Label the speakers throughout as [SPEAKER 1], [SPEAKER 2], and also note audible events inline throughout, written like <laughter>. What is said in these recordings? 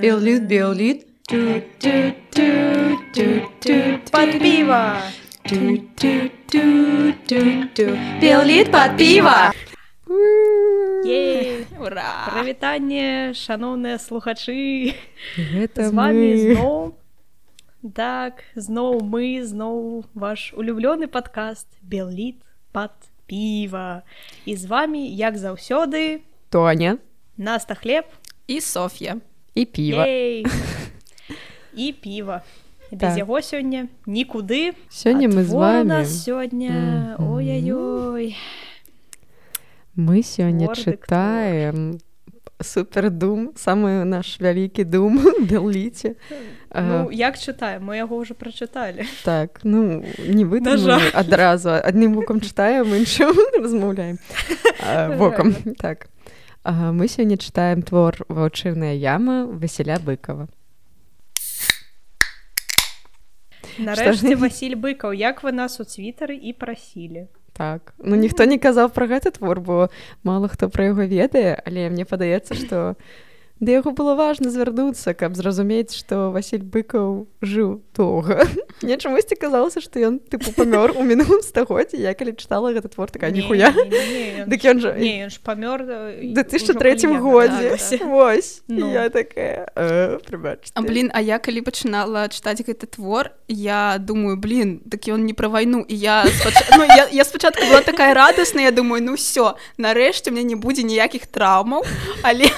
[SPEAKER 1] Беллит, беллит.
[SPEAKER 2] Под пиво!
[SPEAKER 1] Беллит под пиво.
[SPEAKER 2] Ей!
[SPEAKER 3] Ура!
[SPEAKER 2] Прывітанне, шаноўныя слухачы!
[SPEAKER 1] Гэта
[SPEAKER 2] З вами
[SPEAKER 1] мы.
[SPEAKER 2] зноў так зноў мы зноў ваш улюблёны падкаст Белліт пад піва і з вами як заўсёды
[SPEAKER 1] Тоня
[SPEAKER 2] наста хлеб
[SPEAKER 3] І Соф'я.
[SPEAKER 1] і піва.
[SPEAKER 2] Ей! <laughs> і піва без
[SPEAKER 1] Так.
[SPEAKER 2] яго сёння нікуды
[SPEAKER 1] Сёння мы з вами.
[SPEAKER 2] нас сёння
[SPEAKER 1] Мгм.
[SPEAKER 2] ой-ой-ой
[SPEAKER 1] Мы сёння
[SPEAKER 2] Твор дык
[SPEAKER 1] чытаем супердум, самы наш вялікі дум <laughs> Белліце.
[SPEAKER 2] Ну як чытаем мы яго ўжо прачыталі
[SPEAKER 1] Так, ну не вы адразу адным вукам чытаем, іншым размаўляем вокам. Так. А, Мы сёння чытаем твор ваўчыўная яма Васіля быкова.
[SPEAKER 2] Нарэшце Васіль быкаў як вы нас у цвітары і прасілі
[SPEAKER 1] Так. Ну ніхто не казаў пра гэты твор, бо мала хто пра яго ведае, але мне падаецца, што да яго было важна звярнуцца, каб зразумець, што Васіль быкаў жыў доўга. <laughs> Мне чамусьці казалася, што ён тыпу памёр у мінулым стагоддзі, я калі чытала гэты твор такая ніхуя. Дык <laughs> ён жа
[SPEAKER 2] не ён ж памёр
[SPEAKER 1] Да ты ж трэцім годзе Вось
[SPEAKER 2] Ну.
[SPEAKER 1] я такая «Э, прыбачце».
[SPEAKER 3] А блін, а я калі пачынала чытаць гэты твор, я думаю, блін, так ён не пра вайну і я <laughs> ну, я, я спачатку была такая радасная, я думаю, ну ўсё, нарэшце мне не будзе ніякіх траўмаў, але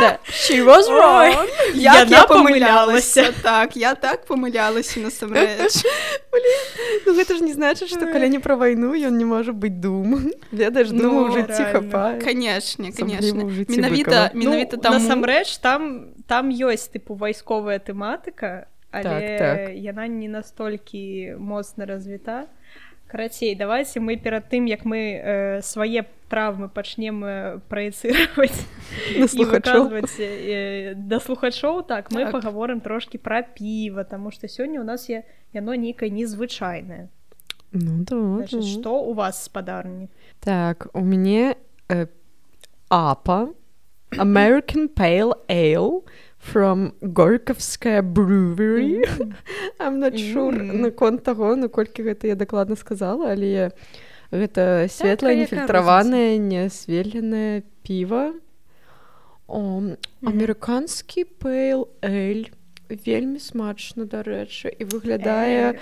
[SPEAKER 1] Да. <laughs> She was
[SPEAKER 2] Ой,
[SPEAKER 1] wrong.
[SPEAKER 3] як я памылялася так, я так памылялася насамрэч. <laughs>
[SPEAKER 1] Ну гэта ж не значыць, што калі не пра вайну ён не можа быць дум. Ведаеш
[SPEAKER 3] Ну,
[SPEAKER 1] жыцці хапае.
[SPEAKER 3] Канешне,
[SPEAKER 1] жыцці
[SPEAKER 3] Менавіта менавіта там
[SPEAKER 2] насамрэч там там ёсць тыпу вайсковая тэматыка але
[SPEAKER 1] Так, так.
[SPEAKER 2] яна не настолькі моцна развіта карацей давайте мы перад тым як мы э, свае травмы пачнем э, праецыраваць
[SPEAKER 1] На <laughs>
[SPEAKER 2] і
[SPEAKER 1] слухачоў.
[SPEAKER 2] выказваць э, да слухачоў так мы
[SPEAKER 3] Так.
[SPEAKER 2] паговорым трошки пра піва тому что сёння у нас я яно нейкае незвычайнае
[SPEAKER 1] Ну да,
[SPEAKER 2] Значит,
[SPEAKER 1] да.
[SPEAKER 2] что у вас спадарні
[SPEAKER 1] Так, у мяне э, апа American Pale Ale from Горьковская Brewery. <laughs> I'm not sure
[SPEAKER 2] Мгм.
[SPEAKER 1] наконт таго, наколькі гэта я дакладна сказала, але гэта светлае,
[SPEAKER 2] яка
[SPEAKER 1] нефільтраванае, нясветленае піва. Амерыканскі Pale Ale. Вельмі смачна, дарэчы, і выглядае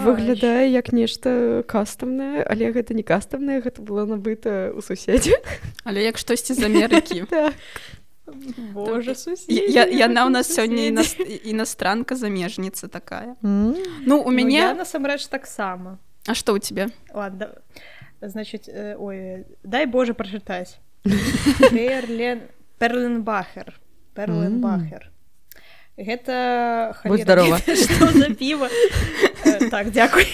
[SPEAKER 1] выглядае як нешта кастамнае, але гэта не кастамнае, гэта было набыта ў суседзе.
[SPEAKER 3] Але <laughs> як штосьці з Амерыкі. <laughs>
[SPEAKER 1] Так.
[SPEAKER 2] Боже
[SPEAKER 3] Я, я, яна ў нас сёння інас, іностранка замежніца такая. Ну у
[SPEAKER 2] мяне
[SPEAKER 3] мяне
[SPEAKER 2] я насамрэч таксама
[SPEAKER 3] А што ў тебе?
[SPEAKER 2] ладно значит э, ой дай Боже прачытаць <laughs> Перлен Перленбахер. Перленбахер. Гэта
[SPEAKER 1] Будь
[SPEAKER 2] ведае, што <laughs> за піва Э, так дзякуй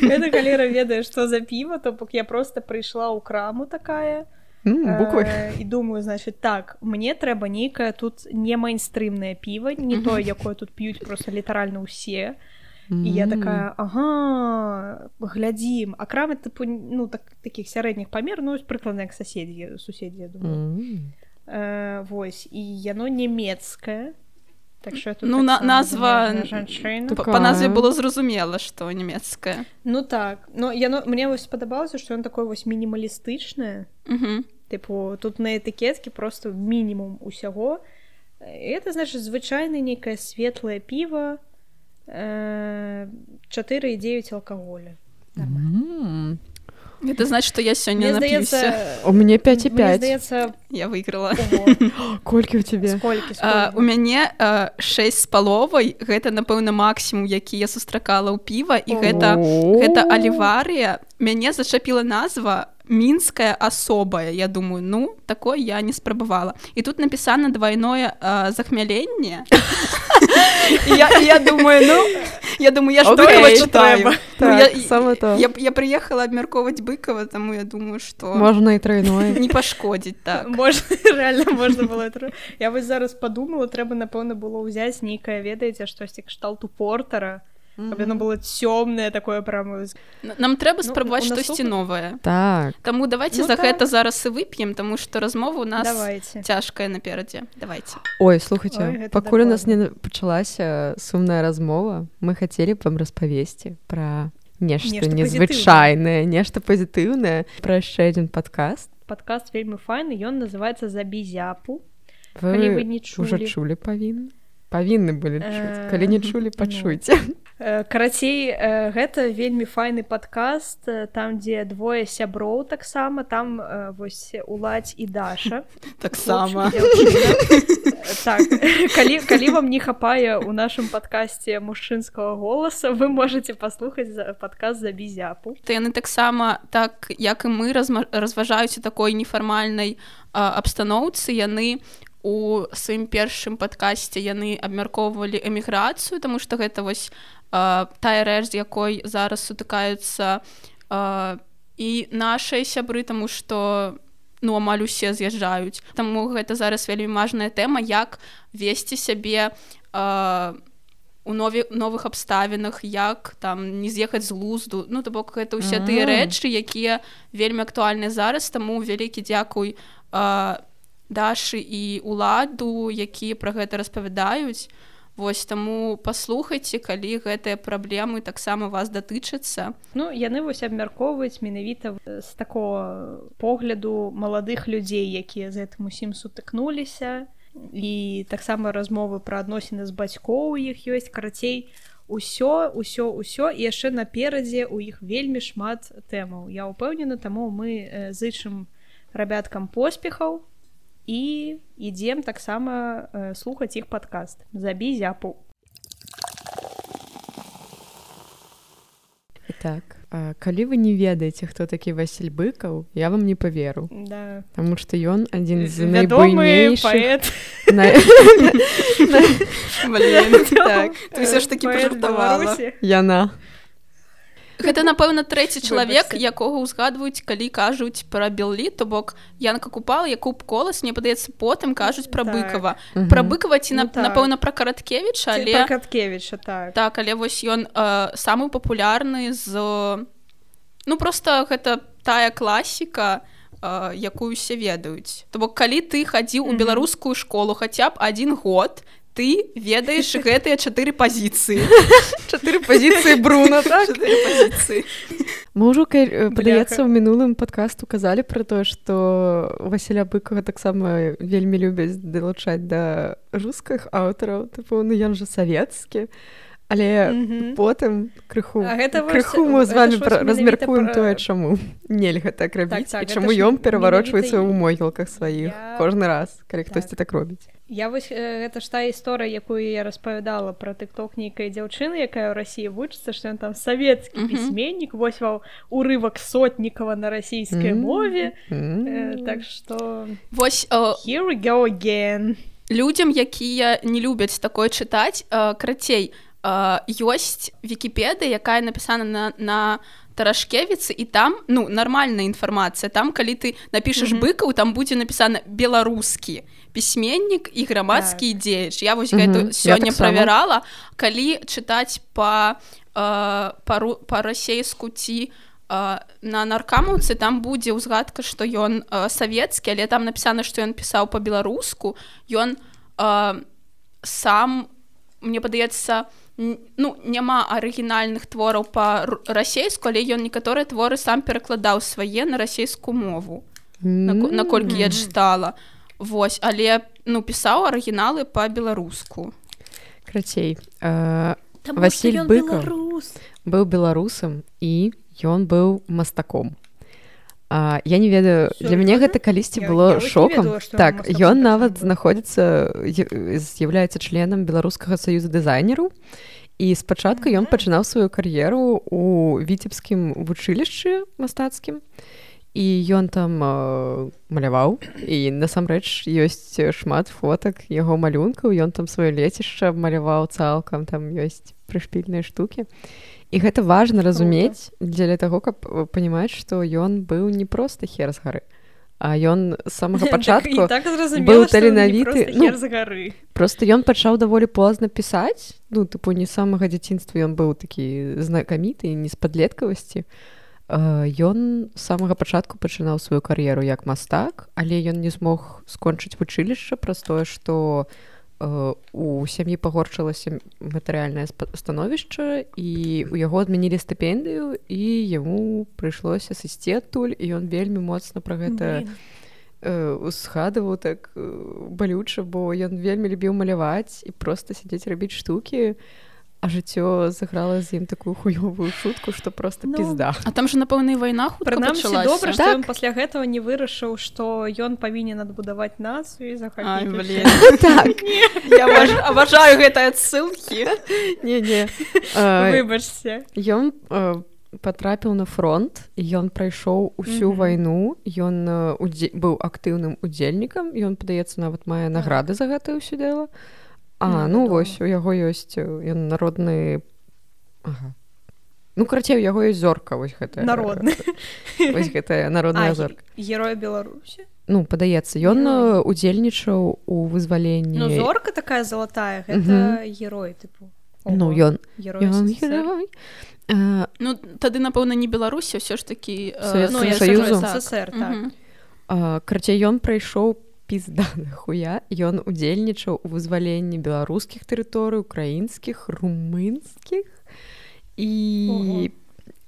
[SPEAKER 2] гэта <laughs> халера ведае што за піва то бок я просто прыйшла ў краму такая
[SPEAKER 1] буквы.
[SPEAKER 2] Э, і думаю значит так мне трэба нейкае тут не майнстрымнае піва не тое якое тут п'юць просто літаральна ўсе і я такая ага глядзім а крамы тыпу ну так таких сярэдніх памер ну прыкладна як соседзі суседзі я думаю э, вось і яно нямецкае так тут
[SPEAKER 3] Ну, на-
[SPEAKER 2] таксама
[SPEAKER 3] назва-
[SPEAKER 2] замежная жанчына.
[SPEAKER 1] Так.
[SPEAKER 3] Па па назве
[SPEAKER 1] Такая.
[SPEAKER 3] было зразумела, што нямецкая.
[SPEAKER 2] ну так но яно мне вось спадабалася што ён такой вось мінімалістычнае
[SPEAKER 3] Угу.
[SPEAKER 2] тыпу тут на этыкетке просто мінімум усяго І это значит звычайна нейкае светлае піва э, 4,9 алкаголя
[SPEAKER 3] Гэта значыць, што я сёння напіўся.
[SPEAKER 2] здаецца
[SPEAKER 1] У мяне 5 і
[SPEAKER 2] мне
[SPEAKER 1] 5.
[SPEAKER 2] здаецца
[SPEAKER 3] Я выйграла.
[SPEAKER 2] ого,
[SPEAKER 1] Колькі ў цябе?
[SPEAKER 2] сколькі,
[SPEAKER 3] А,
[SPEAKER 2] сколькі?
[SPEAKER 3] у мяне а, шэсць з паловай гэта напэўна максімум які я сустракала ў піва і гэта гэта аліварыя мяне зачапіла назва мінская асобая я думаю ну такое я не спрабавала і тут напісана двойное а, захмяленне <laughs> І <laughs> я, і я думаю ну я думаю я ж
[SPEAKER 1] Окей,
[SPEAKER 3] okay, читаю
[SPEAKER 2] трэба.
[SPEAKER 3] ну,
[SPEAKER 1] Так,
[SPEAKER 3] я,
[SPEAKER 1] саме то.
[SPEAKER 3] я, я прыехала абмяркоўваць быкова таму я думаю что
[SPEAKER 1] Можна і тройное. <laughs>
[SPEAKER 3] не пашкодзіць так
[SPEAKER 2] можна <laughs> реально можна было это ро- я вось зараз подумала трэба напэўна было ўзяць нейкае ведаеце штосьці кшталту портера каб яно было цёмнае такое прямо
[SPEAKER 3] Н- Нам трэба
[SPEAKER 2] Ну,
[SPEAKER 3] спрабаваць
[SPEAKER 2] у
[SPEAKER 3] штосьці
[SPEAKER 2] наступным-
[SPEAKER 3] новае.
[SPEAKER 1] так
[SPEAKER 3] Таму давайте
[SPEAKER 2] Ну
[SPEAKER 3] за
[SPEAKER 2] так.
[SPEAKER 3] гэта зараз і вып'ем, таму што размова у нас
[SPEAKER 2] давайте
[SPEAKER 3] цяжкая наперадзе. Давайте.
[SPEAKER 1] ой слухайте
[SPEAKER 2] Ой,
[SPEAKER 1] пакуль у нас не пачалася сумная размова мы хацелі б вам распавесці пра нешта незвычайнае нешта пазітыўнае пра яшчэ адзін падкаст
[SPEAKER 2] падкаст вельмі файны ён называется забі зяпу
[SPEAKER 1] вы,
[SPEAKER 2] Калі вы не
[SPEAKER 1] уже
[SPEAKER 2] чулі.
[SPEAKER 1] чулі павінны павінны былі чуць.
[SPEAKER 2] Э,
[SPEAKER 1] калі не чулі
[SPEAKER 2] ну.
[SPEAKER 1] пачуйце.
[SPEAKER 2] Э, карацей э, гэта вельмі файны падкаст там дзе двое сяброў таксама там вось уладзь і даша. <laughs>
[SPEAKER 3] Таксама.
[SPEAKER 2] Так <laughs> калі калі вам не хапае у нашым падкасці мужчынскага голаса вы можете паслухаць за падказ за бізяпу
[SPEAKER 3] То яны таксама так як і мы разважаюць у такой нефармальнай абстаноўцы. Яны у сваім першым падкасці яны абмяркоўвалі эміграцыю тому что гэта вось а, тая рэч з якой зараз сутыкаюцца а, і нашыя сябры тому что ну амаль усе з'язджаюць Таму гэта зараз вельмі важная тэма як весці сябе а, у нові новых абставінах як там не з'ехаць з лузду ну то бок гэта ўсе тыя
[SPEAKER 1] А.
[SPEAKER 3] рэчы якія вельмі актуальныя зараз таму вялікі дзякуй а, дашы і уладу якія пра гэта распавядаюць. Вось таму паслухайце калі гэтыя праблемы таксама вас датычацца.
[SPEAKER 2] Ну яны вось абмяркоўваюць менавіта э, з такого погляду маладых людзей якія з гэтым усім сутыкнуліся. І таксама размовы пра адносіны з бацькоў у іх ёсць карацей усё усё ўсё і яшчэ наперадзе у іх вельмі шмат тэмаў. Я ўпэўнена таму мы э, зычым рабяткам поспехаў і ідзем таксама э, слухаць іх падкаст забі зяпу.
[SPEAKER 1] Так а, калі вы не ведаеце хто такі Васіль быкаў я вам не паверу
[SPEAKER 2] да.
[SPEAKER 1] Таму што ён адзін з найбуйнейшых
[SPEAKER 2] паэт
[SPEAKER 1] на-
[SPEAKER 3] так. Ты ўсё ж такі
[SPEAKER 2] Паэт
[SPEAKER 3] пажартавала
[SPEAKER 1] яна
[SPEAKER 3] Гэта напэўна трэці чалавек якога ўзгадваюць калі кажуць пра беллі то бок Янка купал Якуб колас мне падаецца потым кажуць пра
[SPEAKER 2] Так.
[SPEAKER 3] быкова
[SPEAKER 1] Мгм.
[SPEAKER 3] пра быкова ці
[SPEAKER 2] Ну
[SPEAKER 3] на-
[SPEAKER 2] так.
[SPEAKER 3] напэўна пра караткевіча але
[SPEAKER 2] пра Каткевіча так
[SPEAKER 3] так але вось ён э, самы папулярны з ну просто гэта тая класіка э, якую усе ведаюць то бок калі ты хадзіў у
[SPEAKER 2] Мгм.
[SPEAKER 3] беларускую школу хаця б один год ты ведаеш <laughs> гэтыя чатыры пазіцыі <laughs>
[SPEAKER 1] чатыры пазіцыі бруна так
[SPEAKER 3] пазіцыі.
[SPEAKER 1] мы ўжо ка- падаецца ў мінулым падкасту казалі пра тое што Васіля быкага таксама вельмі любяць далучаць да рускіх аўтараў тыпу ну ён жа савецкі але
[SPEAKER 2] Мгм.
[SPEAKER 1] потым крыху
[SPEAKER 2] А гэта
[SPEAKER 1] крыху мы з вами размяркуем
[SPEAKER 2] пра-
[SPEAKER 1] тое чаму нельга так рабіць
[SPEAKER 2] так, гэта
[SPEAKER 1] чаму ён пераварочваецца ў могілках сваіх
[SPEAKER 2] Я-
[SPEAKER 1] кожны раз калі
[SPEAKER 2] Так.
[SPEAKER 1] хтосьці так робіць
[SPEAKER 2] Я вось э, гэта ж та гісторыя якую я распавядала пра тыкток нейкай дзяўчыны якая ў рассіі вучыцца што ён там савецкі
[SPEAKER 3] Мгм.
[SPEAKER 2] пісьменнік вось ва урывак сотнікава на расійскай
[SPEAKER 1] М.
[SPEAKER 2] мове
[SPEAKER 1] М.
[SPEAKER 2] Э, так што
[SPEAKER 3] вось э,
[SPEAKER 2] here we go again
[SPEAKER 3] людзям якія не любяць такое чытаць э, крацей э, ёсць вікіпедыя якая напісана на, на тарашкевіцы і там ну нармальная інфармацыя там калі ты напішаш
[SPEAKER 2] Мгм.
[SPEAKER 3] быкаў там будзе напісана беларускі пісьменнік і грамадскі
[SPEAKER 2] Так.
[SPEAKER 3] дзеяч я вось гэту
[SPEAKER 1] Я
[SPEAKER 3] сёння
[SPEAKER 1] таксама.
[SPEAKER 3] правярала калі чытаць па э, пару па-расейску ці э, на наркамаўцы там будзе ўзгадка што ён э, савецкі але там напісана што ён пісаў па-беларуску ён э, сам мне падаецца н- ну няма арыгінальных твораў па-расейску але ён некаторыя творы сам перакладаў свае на расійскую мову нако- наколькі я чытала Вось але ну пісаў арыгіналы па-беларуску
[SPEAKER 1] крацей э, Васіль
[SPEAKER 2] ён
[SPEAKER 1] Быкаў.
[SPEAKER 2] беларус.
[SPEAKER 1] быў беларусам і ён быў мастаком а, я не ведаю для мяне гэта калісьці
[SPEAKER 2] Я- я
[SPEAKER 1] было
[SPEAKER 2] вось не
[SPEAKER 1] шокам
[SPEAKER 2] ведала,
[SPEAKER 1] так ён нават знаходзіцца з'яўляецца членам беларускага саюза дызайнеру і спачатку ён пачынаў сваю кар'еру у віцебскім вучылішчы мастацкім і ён там э, маляваў і насамрэч ёсць шмат фотак яго малюнкаў ён там сваё лецішча маляваў цалкам там ёсць прышпільныя штукі і гэта важна разумець дзеля таго каб э, панимаць што ён быў не проста хер з гары а ён самага <laughs>
[SPEAKER 2] Так, і
[SPEAKER 1] пачатку
[SPEAKER 2] так зразумела,
[SPEAKER 1] быў таленавіты. Ну, просто ён пачаў даволі позна пісаць. Ну тыпу не самага дзяцінства ён быў такі знакаміты не з падлеткавасці. Э, ён самага пачатку пачынаў сваю кар'еру як мастак але ён не змог скончыць вучылішча праз тое што э, у сям'і пагоршылася матэрыяльнае становішча і у яго адмянілі стыпендыю і яму прыйшлося сысці адтуль і ён вельмі моцна пра гэта э, узгадываў так э, балюча бо ён вельмі любіў маляваць і просто сядзець рабіць штукі. а жыццё заграла з ім такую хуёвую шутку што просто
[SPEAKER 2] Ну,
[SPEAKER 1] пізда
[SPEAKER 3] А там же напэўна і вайна хутка
[SPEAKER 2] Прынамсі
[SPEAKER 3] пачалася.
[SPEAKER 2] добра, што
[SPEAKER 1] Так.
[SPEAKER 2] ён пасля гэтага не вырашыў, што ён павінен адбудаваць нацыю
[SPEAKER 3] блін. <laughs>
[SPEAKER 1] так
[SPEAKER 3] абажаю гэтыя адсылкі.
[SPEAKER 1] не не
[SPEAKER 2] Выбачце.
[SPEAKER 1] ён э, патрапіў на фронт і ён прайшоў усю
[SPEAKER 2] Мгм.
[SPEAKER 1] вайну ён удзе- быў актыўным удзельнікам ён падаецца нават мае награды за гэта ўсё дело А
[SPEAKER 2] Ну,
[SPEAKER 1] ну
[SPEAKER 2] вядома.
[SPEAKER 1] вось у яго ёсць ён народны ага. ну карацей у яго ёсць зорка вось гэта
[SPEAKER 2] Народны.
[SPEAKER 1] вось гэтая народная
[SPEAKER 2] А,
[SPEAKER 1] зорка
[SPEAKER 2] герой Беларусі.
[SPEAKER 1] ну падаецца ён
[SPEAKER 2] Герой.
[SPEAKER 1] удзельнічаў у вызваленні
[SPEAKER 2] Ну, зорка такая залатая, гэта герой, тыпу.
[SPEAKER 1] ну
[SPEAKER 2] Ого,
[SPEAKER 1] ён
[SPEAKER 2] герой
[SPEAKER 1] ён герой Э,
[SPEAKER 3] Ну тады напэўна не Беларусі ўсё ж такі э,
[SPEAKER 2] Ну,
[SPEAKER 1] Саюзу.
[SPEAKER 2] так.
[SPEAKER 1] А, карацей ён прайшоў пізда <laughs> хуя ён удзельнічаў у вызваленні беларускіх тэрыторый украінскіх румынскіх і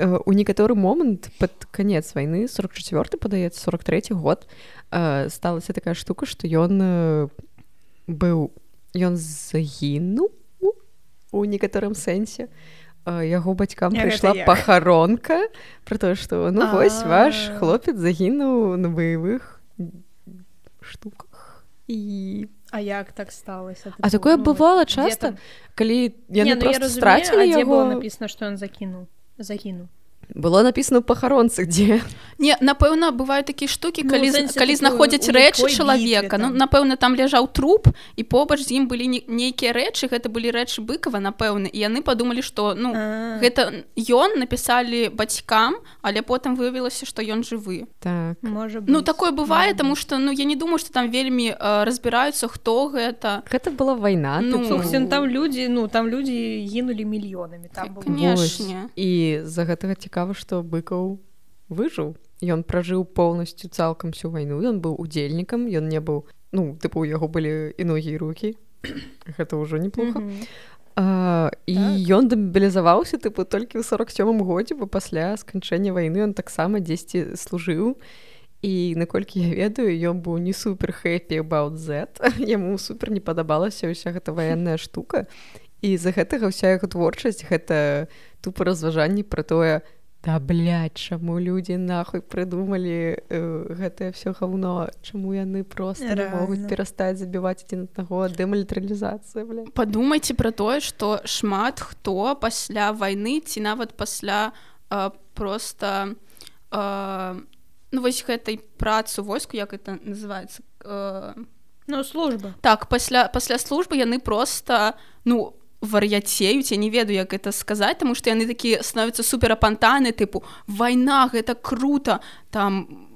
[SPEAKER 1] э, у некаторы момант пад канец вайны 44 падаецца 43 год э, сталася такая штука што ён э, быў ён загінуў у некаторым сэнсе Э, яго бацькам прыйшла пахаронка про тое што ну вось ваш хлопец загінуў на баявых штуках і
[SPEAKER 2] А як так сталася?
[SPEAKER 1] А такое
[SPEAKER 2] ну,
[SPEAKER 1] бывала
[SPEAKER 2] дзе
[SPEAKER 1] часта
[SPEAKER 2] там-
[SPEAKER 1] калі
[SPEAKER 2] Не,
[SPEAKER 1] яны
[SPEAKER 2] ну, я разумею,
[SPEAKER 1] страцілі
[SPEAKER 2] а дзе было
[SPEAKER 1] яго
[SPEAKER 2] напісана, што ён закінуў? Загінуў.
[SPEAKER 1] Было написано ў пахаронцы дзе
[SPEAKER 3] Не напэўна бываюць такія штукі
[SPEAKER 2] Ну,
[SPEAKER 3] калі
[SPEAKER 2] сэнсе,
[SPEAKER 3] калі знаходзяць рэчы чалавека. Ну напэўна там ляжаў труп і побач з ім былі не- нейкія рэчы гэта былі рэчы быкава напэўна. І яны падумалі што ну
[SPEAKER 2] А.
[SPEAKER 3] гэта ён напісалі бацькам але потым выявілася што ён жывы.
[SPEAKER 1] Так.
[SPEAKER 2] Можа
[SPEAKER 3] ну такое бывае таму што ну я не думаю што там вельмі э, разбіраюцца хто гэта.
[SPEAKER 1] Гэта была вайна
[SPEAKER 3] Ну,
[SPEAKER 2] ну, там людзі ну там людзі гінулі мільёнамі там было.
[SPEAKER 1] і з-за гэтага цікава што быкаў выжыў ён пражыў поўнасцю цалкам всю вайну ён быў удзельнікам ён не быў ну тыпу у яго былі і ногі і рукі гэта <coughs> ўжо неплохо.
[SPEAKER 2] Мгм.
[SPEAKER 1] А, і
[SPEAKER 2] Так.
[SPEAKER 1] ён дэмабілізаваўся тыпу толькі ў 47 годзе бо пасля сканчэння вайны ён таксама дзесьці служыў і наколькі я ведаю ён быў не супер хэппі about z яму <laughs> супер не падабалася ўся гэта ваенная штука. І з-за гэтага ўся яго творчасць гэта тупо разважанні пра тое да блядь, чаму людзі нахуй прыдумалі э, гэтае все гаўно? Чаму яны просто не могуць перастаць забіваць адзін аднаго? Дэмалітаралізацыя бля
[SPEAKER 3] падумайце пра тое што шмат хто пасля вайны ці нават пасля э, просто э, ну вось гэтай працу войску як это называется э,
[SPEAKER 2] ну служба.
[SPEAKER 3] Так пасля пасля службы яны просто ну вар'яцеюць я не ведаю як это сказаць тому что яны такія становятся суперапантаны тыпу вайна гэта круто там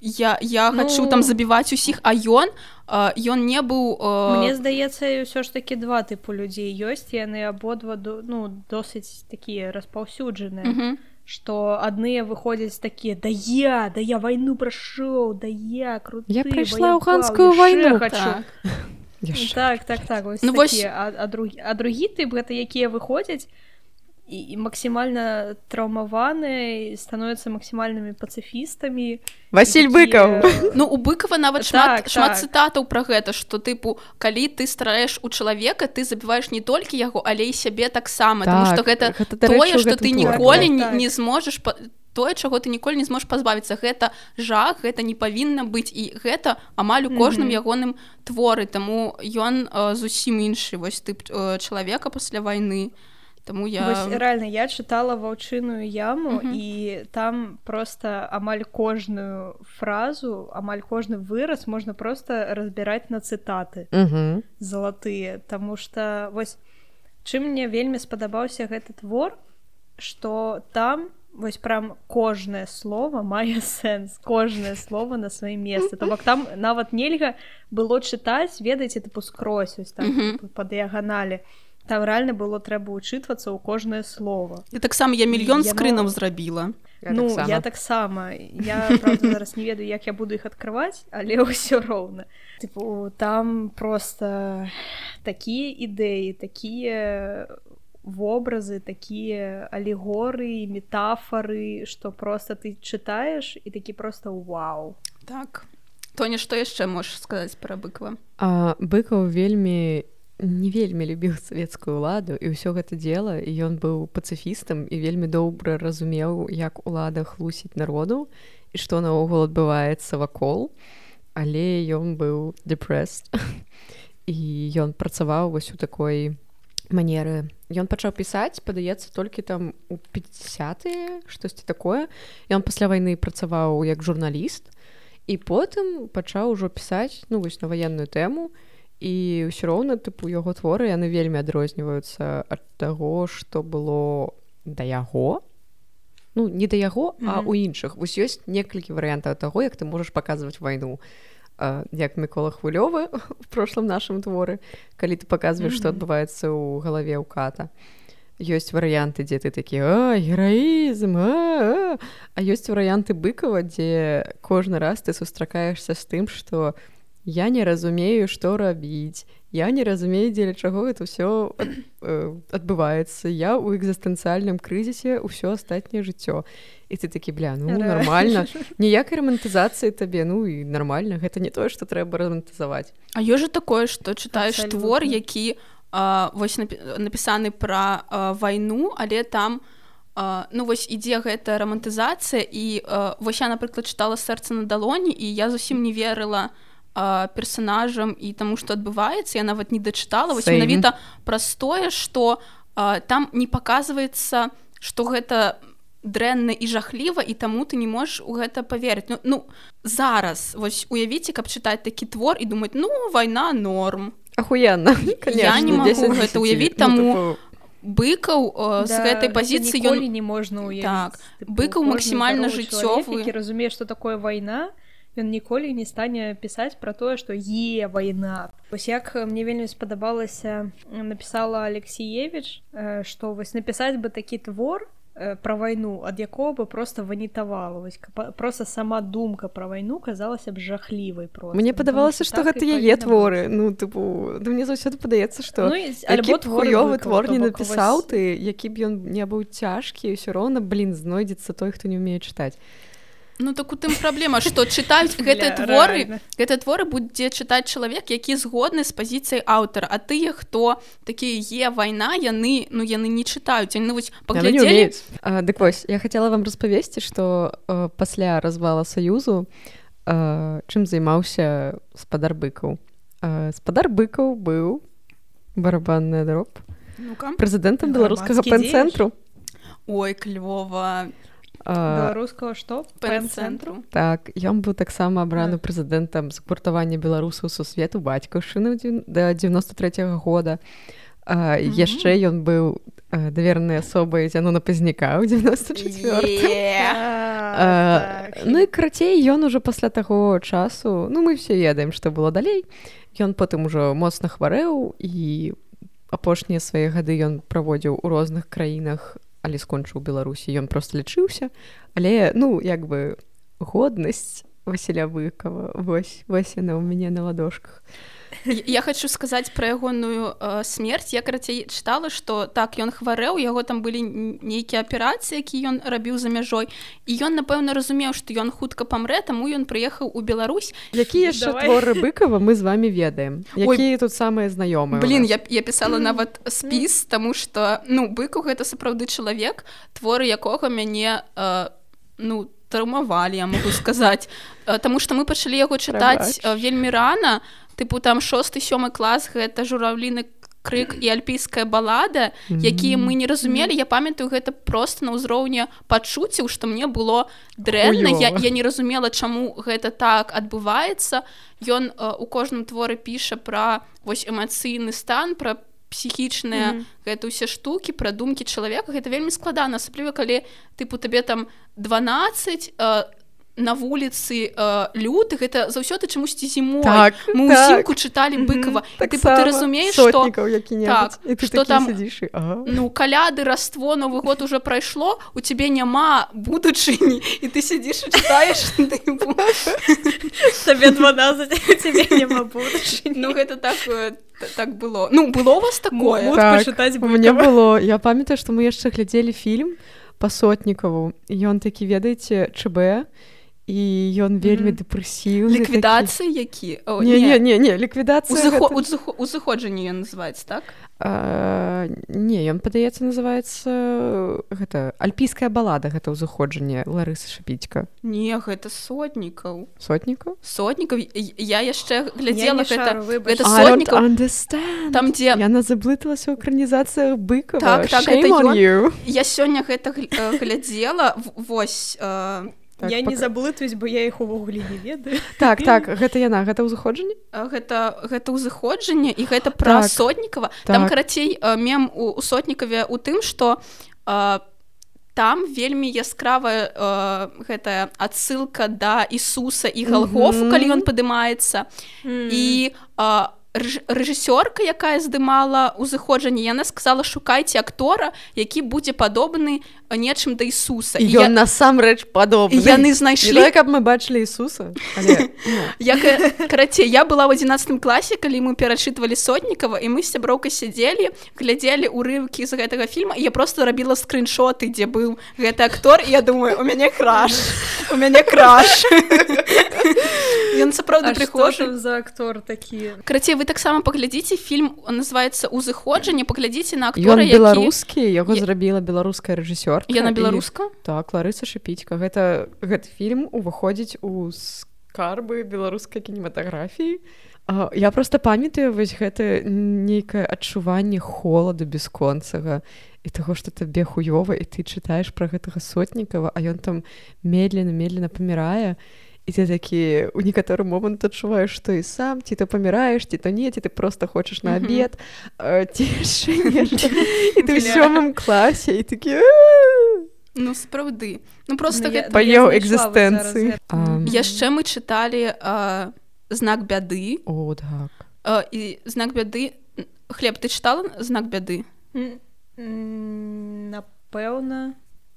[SPEAKER 3] я я
[SPEAKER 2] Ну.
[SPEAKER 3] хочу там забіваць усіх а ён ён не быў э,
[SPEAKER 2] Мне здаецца ўсё ж такі два тыпу людзей ёсць і яны абодва ну досыць такія распаўсюджаныя
[SPEAKER 3] мгм.
[SPEAKER 2] што адныя выходзяць такія да я да я вайну прайшоў да я круты
[SPEAKER 1] Я прайшла афганскую
[SPEAKER 2] яшчэ
[SPEAKER 1] вайну».
[SPEAKER 2] хачу».
[SPEAKER 3] так.
[SPEAKER 1] Яшчэ.
[SPEAKER 2] так так так вось
[SPEAKER 3] Ну, вось-
[SPEAKER 2] а, а, другі, а другі тып гэта якія выходзяць і, і максімальна траўмаваны і становяцца максімальнымі пацыфістамі
[SPEAKER 1] Васіль быкаў
[SPEAKER 3] Ну у быкова нават
[SPEAKER 2] Так,
[SPEAKER 3] шмат шмат
[SPEAKER 2] так.
[SPEAKER 3] цытатаў пра гэта што тыпу калі ты страеш у чалавека ты забіваеш не толькі яго але і сябе таксама так, тому што гэта
[SPEAKER 1] гэта
[SPEAKER 3] тое што
[SPEAKER 1] гэтым
[SPEAKER 3] ты ніколі
[SPEAKER 2] Так,
[SPEAKER 3] не,
[SPEAKER 2] так.
[SPEAKER 3] не зможаш па... тое чаго ты ніколі не зможаш пазбавіцца гэта жах гэта не павінна быць і гэта амаль у кожным
[SPEAKER 2] Мгм.
[SPEAKER 3] ягоным творы таму ён э, зусім іншы вось тып э, чалавека пасля вайны Таму я
[SPEAKER 2] Вось, рэальна я чытала ваўчыную яму
[SPEAKER 3] Мгм.
[SPEAKER 2] і там просто амаль кожную фразу амаль кожны выраз можна просто разбіраць на цытаты
[SPEAKER 1] Угу.
[SPEAKER 2] залатыя Таму что вось чым мне вельмі спадабаўся гэты твор что там вось прям кожнае слово мае <laughs> сэнс кожнае слово на сваім месцы. То бок там нават нельга было чытаць ведаеце тыпу скрозь ось там
[SPEAKER 3] Мгм.
[SPEAKER 2] па дыяганалі. Там рэальна было трэба ўчытвацца ў кожнае слово.
[SPEAKER 3] І таксама я мільён
[SPEAKER 2] Яно-
[SPEAKER 3] скрынаў зрабіла.
[SPEAKER 2] Ну я таксама. Я правда, зараз не ведаю як я буду іх адкрываць але <laughs> ўсё роўна. Тыпу там просто такія ідэі такія вобразы такія алегорыі метафары што просто ты чытаеш і такі просто вау.
[SPEAKER 3] Так. Тоня што яшчэ можаш сказаць пра быква
[SPEAKER 1] А быкаў вельмі не вельмі любіў савецкую ўладу і ўсё гэта дело і ён быў пацыфістам і вельмі добра разумеў як улада хлусіць народу і што наогул адбываецца вакол але ён быў депресд і <laughs> ён працаваў вось у такой манеры. Ён пачаў пісаць падаецца толькі там у 50 штосьці такое. Ён пасля вайны працаваў як журналіст і потым пачаў ужо пісаць ну вось на ваенную тэму і ўсё роўна тыпу яго творы яны вельмі адрозніваюцца ад таго што было да яго ну не да яго а
[SPEAKER 2] Мгм.
[SPEAKER 1] у іншых вось ёсць некалькі варыянтаў таго як ты можаш паказваць вайну А, як мікола хвалёвы <laughs> в прошлым нашым творы калі ты паказваеш што
[SPEAKER 2] Мгм.
[SPEAKER 1] адбываецца ў галаве ў ката ёсць варыянты дзе ты такі а, гераізм а, а». а ёсць варыянты быкава дзе кожны раз ты сустракаешся з тым што я не разумею што рабіць я не разумею дзеля чаго это ўсё э, адбываецца я ў экзістэнцыяльным крызісе ўсё астатняе жыццё і ты такі бля ну нормально. <laughs> Ніякай рамантызацыі табе ну і нормально. Гэта не тое што трэба рамантызаваць
[SPEAKER 3] А ёсць жа такое што чытаеш твор які а, вось напі- напісаны пра а, вайну але там а, ну вось ідзе гэта рамантызацыя і а, вось я напрыклад чытала сэрца на далоні і я зусім не верыла а, персонажам і таму што адбываецца я нават не дачытала вось менавіта праз тое што а, там не паказваецца што гэта дрэнна і жахліва і таму ты не можаш у гэта паверыць ну, ну зараз вось уявіце каб чытаць такі твор і думаць ну вайна норм
[SPEAKER 1] ахуенна
[SPEAKER 3] Я не магу гэта ўявіць, таму быкаў э, з
[SPEAKER 2] Да,
[SPEAKER 3] гэтай
[SPEAKER 2] гэта
[SPEAKER 3] пазіцыі
[SPEAKER 2] ніколі
[SPEAKER 3] ён
[SPEAKER 2] не можна ўявіць.
[SPEAKER 3] Так.
[SPEAKER 2] Тыпу,
[SPEAKER 3] Быкаў максімальна жыццёвы.
[SPEAKER 2] разумее што такое вайна ён ніколі не стане пісаць пра тое што е вайна вось як э, мне вельмі спадабалася напісала алексеевич э, што вось напісаць бы такі твор пра вайну ад якого бы просто ванітавала вось каб- просто сама думка пра вайну казалася б жахлівай просто.
[SPEAKER 1] Мне падавалася што
[SPEAKER 2] так
[SPEAKER 1] гэта яе творы ну тыпу да мне заўсёды падаецца што
[SPEAKER 2] Ну,
[SPEAKER 1] хуёвы
[SPEAKER 2] Быкова,
[SPEAKER 1] твор не напісаў
[SPEAKER 2] вось-
[SPEAKER 1] ты які б ён не быў цяжкі ўсё роўна блин знойдзецца той хто не ўмее чытаць
[SPEAKER 3] ну так у тым праблема што чытаюць <laughs> гэтыя творы гэтыя творы будзе чытаць чалавек які згодны з пазіцыяй аўтара. А тыя хто такія е вайна яны ну яны не чытаюць. Яны вось паглядзелі.
[SPEAKER 1] А, дык вось я хацела вам распавесці што э, пасля развала саюзу э, чым займаўся спадар быкаў. Э, спадар быкаў быў барабанная дроб
[SPEAKER 3] ну-ка.
[SPEAKER 1] прэзідэнтам беларускага пэн-цэнтру
[SPEAKER 3] ой клёва
[SPEAKER 1] А,
[SPEAKER 2] беларускага што
[SPEAKER 3] пэн-цэнтру
[SPEAKER 1] так ён быў таксама абраны
[SPEAKER 2] Так.
[SPEAKER 1] прэзідэнтам згуртавання беларусаў сусвету бацькаўшчыны да 93 -го года а,
[SPEAKER 3] Мгм.
[SPEAKER 1] яшчэ ён быў давернай асобай зяну на пазняка ў 94
[SPEAKER 3] Е. <laughs>
[SPEAKER 1] А, ну і карацей ён ужо пасля таго часу ну мы все ведаем што было далей ён потым ужо моцна хварэў і апошнія свае гады ён праводзіў у розных краінах але скончыў беларусі ён просто лічыўся але ну як бы годнасць Васіля быкова. Вось вось яна ў мяне на ладошках
[SPEAKER 3] Я хочу сказаць пра ягоную э, смерць я карацей чытала што так ён хварэў яго там былі нейкія аперацыі які ён рабіў за мяжой і ён напэўна разумеў што ён хутка памрэ таму ён прыехаў у Беларусь.
[SPEAKER 1] Які яшчэ творы быкова мы з вами ведаем.
[SPEAKER 3] Ой.
[SPEAKER 1] якія тут самыя знаёмыя
[SPEAKER 3] Блин я, я пісала нават спіс таму што ну быку гэта сапраўды чалавек творы якога мяне э, ну траўмавалі я могу сказаць Э, Таму што мы пачалі яго чытаць
[SPEAKER 1] Прабач.
[SPEAKER 3] э, вельмі рана. Тыпу там шосты сёмы клас гэта журавліны крык і альпійская балада якія мы не разумелі. Я памятаю гэта просто на ўзроўні пачуццяў што мне было дрэнна. Я, я не разумела чаму гэта так адбываецца. Ён э, у кожным творы піша пра вось эмацыйны стан пра псіхічныя mm -hmm. гэта ўсе штукі пра думкі чалавека гэта вельмі складана асабліва калі тыпу табе там 12 э, на вуліцы э, люты гэта заўсёды чамусьці зімой
[SPEAKER 1] Так,
[SPEAKER 3] мы
[SPEAKER 1] так.
[SPEAKER 3] ўзімку чыталі быкова
[SPEAKER 1] Так
[SPEAKER 3] ты, ты разумееш
[SPEAKER 1] які-небудзь.
[SPEAKER 3] Так,
[SPEAKER 1] І ты
[SPEAKER 3] што
[SPEAKER 1] такі
[SPEAKER 3] там-
[SPEAKER 1] сидзіш ага.
[SPEAKER 3] ну каляды раство новы год уже прайшло у цябе няма будучыні і ты сядзіш і чытаеш тыпу,
[SPEAKER 2] Табе 12, тебе няма будучыні.
[SPEAKER 3] ну гэта так так было ну было у вас такое
[SPEAKER 1] Так, мяне
[SPEAKER 2] Быкова.
[SPEAKER 1] было я памятаю што мы яшчэ глядзелі фільм па сотнікаву ён такі ведаеце ЧБ і ён вельмі
[SPEAKER 2] Мгм.
[SPEAKER 1] дэпрэсіўны
[SPEAKER 3] ліквідацыі які О,
[SPEAKER 1] не не. не не ліквідацыя
[SPEAKER 3] Узыхо...
[SPEAKER 1] гэта-
[SPEAKER 3] узыхо... узыходжанне ён называецца так?
[SPEAKER 1] А, не ён падаецца называецца гэта альпійская балада гэта ўзыходжанне Ларысы шапіцька
[SPEAKER 3] не гэта сотнікаў.
[SPEAKER 1] Сотнікаў?
[SPEAKER 3] Сотнікаў? Я- я яшчэ глядзела гэта
[SPEAKER 2] шару,
[SPEAKER 3] гэта сотнікаў. там дзе
[SPEAKER 1] Яна заблыталася ў экранізацыях быкава.
[SPEAKER 3] Так, так,
[SPEAKER 1] Shame
[SPEAKER 3] гэта
[SPEAKER 1] on
[SPEAKER 3] ён.
[SPEAKER 1] you.
[SPEAKER 3] я сёння гэта э, глядзела. Вось э,
[SPEAKER 1] Так,
[SPEAKER 2] Я не
[SPEAKER 1] пака-
[SPEAKER 2] заблытаюсь, бо я іх увогуле не ведаю.
[SPEAKER 1] так так <laughs> гэта яна гэта ўзыходжанне
[SPEAKER 3] э, гэта гэта ўзыходжанне і гэта пра
[SPEAKER 1] Так.
[SPEAKER 3] сотнікава там
[SPEAKER 1] Так.
[SPEAKER 3] карацей э, мем у, у сотнікаве у тым што э, там вельмі яскравая э, гэтая адсылка да Ісуса і галгофу
[SPEAKER 1] Мгм.
[SPEAKER 3] калі ён падымаецца і а, рэж- рэжысёрка якая здымала ўзыходжанне яна сказала шукайце актора які будзе падобны нечым да Ісуса і
[SPEAKER 1] ён насамрэч падобны.
[SPEAKER 3] І яны
[SPEAKER 1] Не
[SPEAKER 3] знайшлі
[SPEAKER 1] так, каб мы бачылі Ісуса але, ну,
[SPEAKER 3] карацей я была ў 11 класе калі мы перачытвалі сотнікава і мы з сяброўкай сядзелі глядзелі урыўкі з гэтага фільма і я просто рабіла скриншоты дзе быў гэты актор і я думаю у мяне краш у мяне краш <laughs> ён сапраўды
[SPEAKER 2] А што
[SPEAKER 3] прыхожы
[SPEAKER 2] там за актор такі?
[SPEAKER 3] Карацей, вы таксама паглядзіце фільм называецца узыходжанне паглядзіце на
[SPEAKER 1] ён
[SPEAKER 3] актора які...
[SPEAKER 1] беларускі яго зрабіла беларуская рэжысёрка
[SPEAKER 3] я на
[SPEAKER 1] і-
[SPEAKER 3] беларуска?
[SPEAKER 1] Так Ларыса шапіцька. Гэта гэты фільм уваходзіць у скарбы беларускай кінематаграфіі. Я просто памятаю вось гэта нейкае адчуванне холаду бясконцага і таго што табе хуёва і ты чытаеш пра гэтага сотнікава а ён там медленно медленно памірае. і ты такі у некаторы момант адчуваеш што і сам ці то паміраеш ці то не ці ты просто хочаш на абед ці і ты ў сёмым класе і такі
[SPEAKER 3] ну сапраўды ну просто
[SPEAKER 2] я-
[SPEAKER 3] гэта...
[SPEAKER 1] па
[SPEAKER 2] я
[SPEAKER 1] яго
[SPEAKER 2] знайшла вот
[SPEAKER 1] экзістэнцыі
[SPEAKER 3] яшчэ мы чыталі а, знак бяды
[SPEAKER 1] о так.
[SPEAKER 3] А, і знак бяды хлеб ты чытала знак бяды
[SPEAKER 2] Напэўна,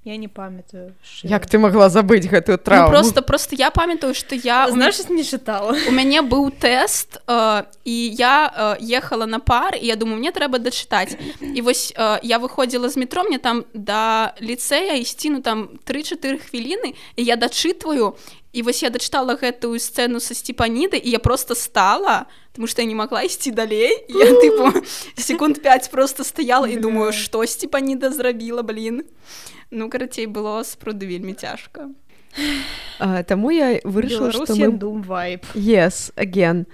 [SPEAKER 2] я не памятаю. шчыра.
[SPEAKER 1] як ты могла забыць гэтую
[SPEAKER 3] ну,
[SPEAKER 1] травму
[SPEAKER 3] просто просто я памятаю што я у
[SPEAKER 2] Значыць, не чытала.
[SPEAKER 3] у мяне быў тэст э, і я э, ехала на пар і я думаю мне трэба дачытаць і вось э, я выходзіла з метро мне там да ліцэя ісці ну там 3-4 хвіліны і я дачытваю і вось я дачытала гэтую сцэну са сцепаніды і я просто стала потому что я не могла ісці далей я тыпу <laughs> секунд 5 просто стаяла і думаю што сцепаніда зрабіла блин ну карацей было сапраўды вельмі цяжка
[SPEAKER 1] а, таму я вырашыла што мы
[SPEAKER 2] Doom Vibe.
[SPEAKER 1] yes again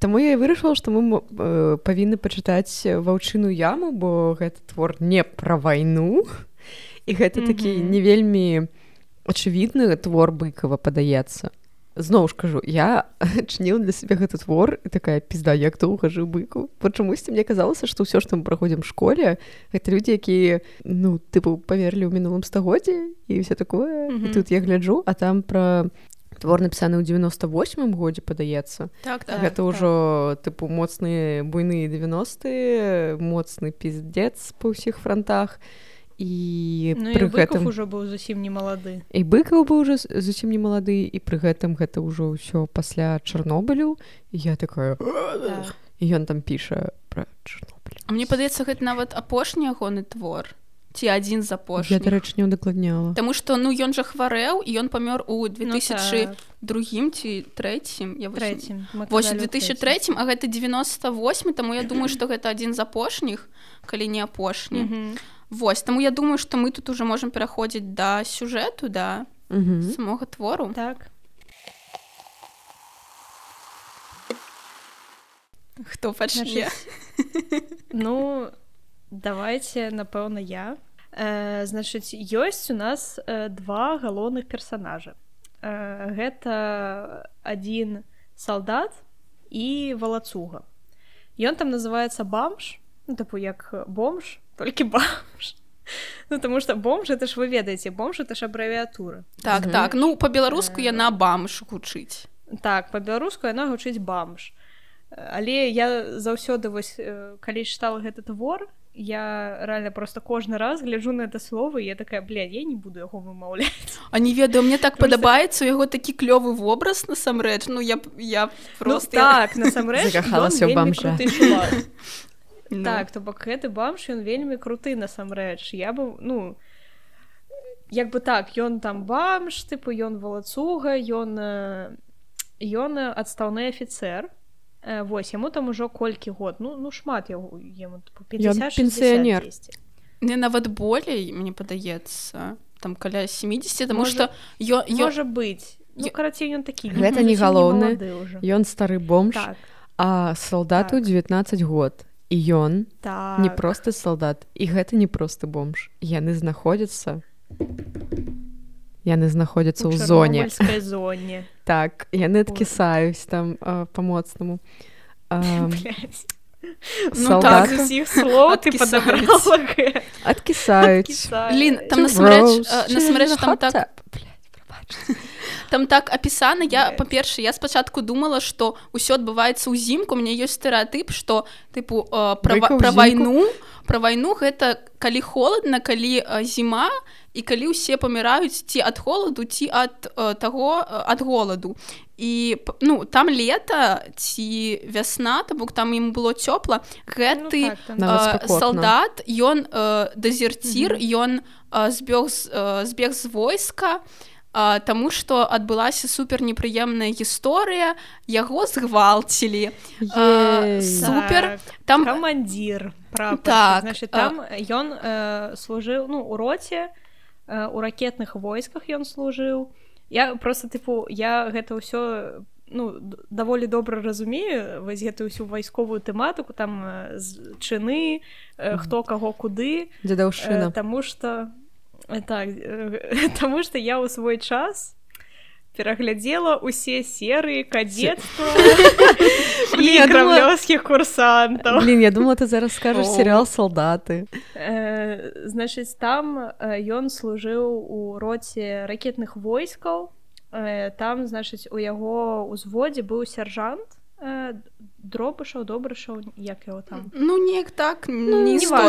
[SPEAKER 1] Таму я і вырашыла што мы э, павінны пачытаць ваўчыну яму бо гэты твор не пра вайну і гэта такі
[SPEAKER 2] Мгм.
[SPEAKER 1] не вельмі очевидны твор быкова падаецца зноў ж кажу я <laughs> чніла для сябе гэты твор і такая пізда як доўга жыў быку чамусьці мне казалася што ўсё што мы праходзім школе гэта людзі якія ну тыпу паверылі ў мінулым стагоддзе і все такое. І
[SPEAKER 2] Мгм.
[SPEAKER 1] тут я гляджу а там пра твор напісаны ў 98 годзе падаецца
[SPEAKER 3] так
[SPEAKER 2] Так,
[SPEAKER 1] гэта ўжо тыпу моцныя буйныя 90 моцны пиздец па ўсіх фронтах. і
[SPEAKER 2] Ну,
[SPEAKER 1] пры
[SPEAKER 2] і Быков
[SPEAKER 1] гэтым
[SPEAKER 2] ужо быў зусім не малады.
[SPEAKER 1] і быкаў быў уже зусім не малады і пры гэтым гэта ўжо ўсё пасля чарнобылю і я такая
[SPEAKER 2] Так.
[SPEAKER 1] і ён там піша пра чарнобыль
[SPEAKER 3] А мне падаецца гэта нават апошні ягоны твор ці адзін з
[SPEAKER 1] я
[SPEAKER 3] апошніх
[SPEAKER 1] дарэчы не удакладняла
[SPEAKER 3] Таму што ну ён жа хварэў і ён памёр у
[SPEAKER 2] Ну,
[SPEAKER 3] 2002
[SPEAKER 2] так,
[SPEAKER 3] ці трэцім я
[SPEAKER 2] трэцім. Мы
[SPEAKER 3] Вось у
[SPEAKER 2] казалі ў
[SPEAKER 3] 2003 а гэта 98 таму я думаю што гэта адзін з апошніх калі не апошні
[SPEAKER 2] Мгм.
[SPEAKER 3] Вось таму я думаю што мы тут уже можам пераходзіць да сюжэту да
[SPEAKER 1] Мгм.
[SPEAKER 3] самога твору
[SPEAKER 2] Так.
[SPEAKER 3] хто пачне
[SPEAKER 2] Ну, давайте, напэўна, я. Э, значыць, ёсць у нас э, два галоўных персанажа. Э, гэта адзін салдат і валацуга. Ён там называецца бамж, ну тыпу як бомж толькі бомж. Ну таму што бомж это ж вы ведаеце бомж это ж абрэвіатура
[SPEAKER 3] так
[SPEAKER 1] Мгм.
[SPEAKER 3] так ну по-беларуску
[SPEAKER 2] Э,
[SPEAKER 3] яна бамж гучыць
[SPEAKER 2] так па-беларуску яна гучыць бамж. Але я заўсёды вось э, калі чытала гэты твор я реально просто кожны раз гляджу на это слово і я такая бля я не буду яго вымаўляць
[SPEAKER 3] А не ведаю мне так <laughs>
[SPEAKER 2] Просто-
[SPEAKER 3] падабаецца у яго такі клёвы вобраз насамрэч. Ну я я просто
[SPEAKER 2] ну, так насамрэч <laughs>
[SPEAKER 1] бамжа. <laughs>
[SPEAKER 3] Ну,
[SPEAKER 2] так то бок гэты бамж ён вельмі круты насамрэч я бы ну як бы так ён там бамж тыпу ён валацуга ён э, ён адстаўны афіцэр Э, Вось яму там ужо колькі год ну ну шмат яго яму тыпу, 50 60
[SPEAKER 1] пенсіянер.
[SPEAKER 3] не нават болей мне падаецца там каля 70 тому
[SPEAKER 2] Можа-
[SPEAKER 3] что ё, ё...
[SPEAKER 2] можа быць ну карацей ён такі
[SPEAKER 1] Гэта не
[SPEAKER 2] ўжо.
[SPEAKER 1] Ён стары бомж,
[SPEAKER 2] так
[SPEAKER 1] а салдату
[SPEAKER 2] Так.
[SPEAKER 1] 19 год. І ён
[SPEAKER 2] так
[SPEAKER 1] не просты салдат, і гэта не просты бомж. Яны знаходзяцца яны знаходзяцца ў зоне. <laughs>
[SPEAKER 2] зоне
[SPEAKER 1] Так, яны адкісаюць там а.
[SPEAKER 3] Ну так.
[SPEAKER 2] слоў ты
[SPEAKER 3] Адкісаюць. там насамрэч насамрэч там так. Там так апісана я па-перша я спачатку думала что ўсё адбываецца ўзімку мне ёсць стэеатып что тыпу э, пра,
[SPEAKER 1] Быка
[SPEAKER 3] пра вайну пра вайну гэта калі холодна калі э, зіма і калі ўсе паміраюць ці ад холаду ці ад э, таго э, ад голаду і ну там лета ці вясна то бок там ім было цёпла гэты
[SPEAKER 2] Ну, так, там.
[SPEAKER 3] Э, салдат ён э, дезерцір ён э, збег з, э, збег з войска э, таму што адбылася супер непрыемная гісторыя яго згвалцілі. А, супер. там
[SPEAKER 2] камандзір.
[SPEAKER 3] Так,
[SPEAKER 2] значит
[SPEAKER 3] а-
[SPEAKER 2] там ён э, служыў ну у роце э, у ракетных войсках ён служыў я просто тыпу я гэта ўсё ну д- даволі добра разумею вось гэтую ўсю вайсковую тэматыку там з- чыны хто каго куды
[SPEAKER 1] Дзедаўшчына.
[SPEAKER 2] Э, Таму што так э, <laughs> таму што я ў свой час пераглядзела ўсе серыі і
[SPEAKER 1] я думала-
[SPEAKER 2] крамлёўскіх курсантаў.
[SPEAKER 1] Блін, я думала, ты зараз скажаш
[SPEAKER 3] О.
[SPEAKER 1] серыял салдаты.
[SPEAKER 2] Э, Значыць там э, ён служыў у роце ракетных войскаў. Э, Там значыць у яго ўзводзе быў сяржант э, дробышаў добрышаў як яго там
[SPEAKER 3] ну неяк так
[SPEAKER 1] Ну,
[SPEAKER 3] не
[SPEAKER 1] не
[SPEAKER 3] істотна.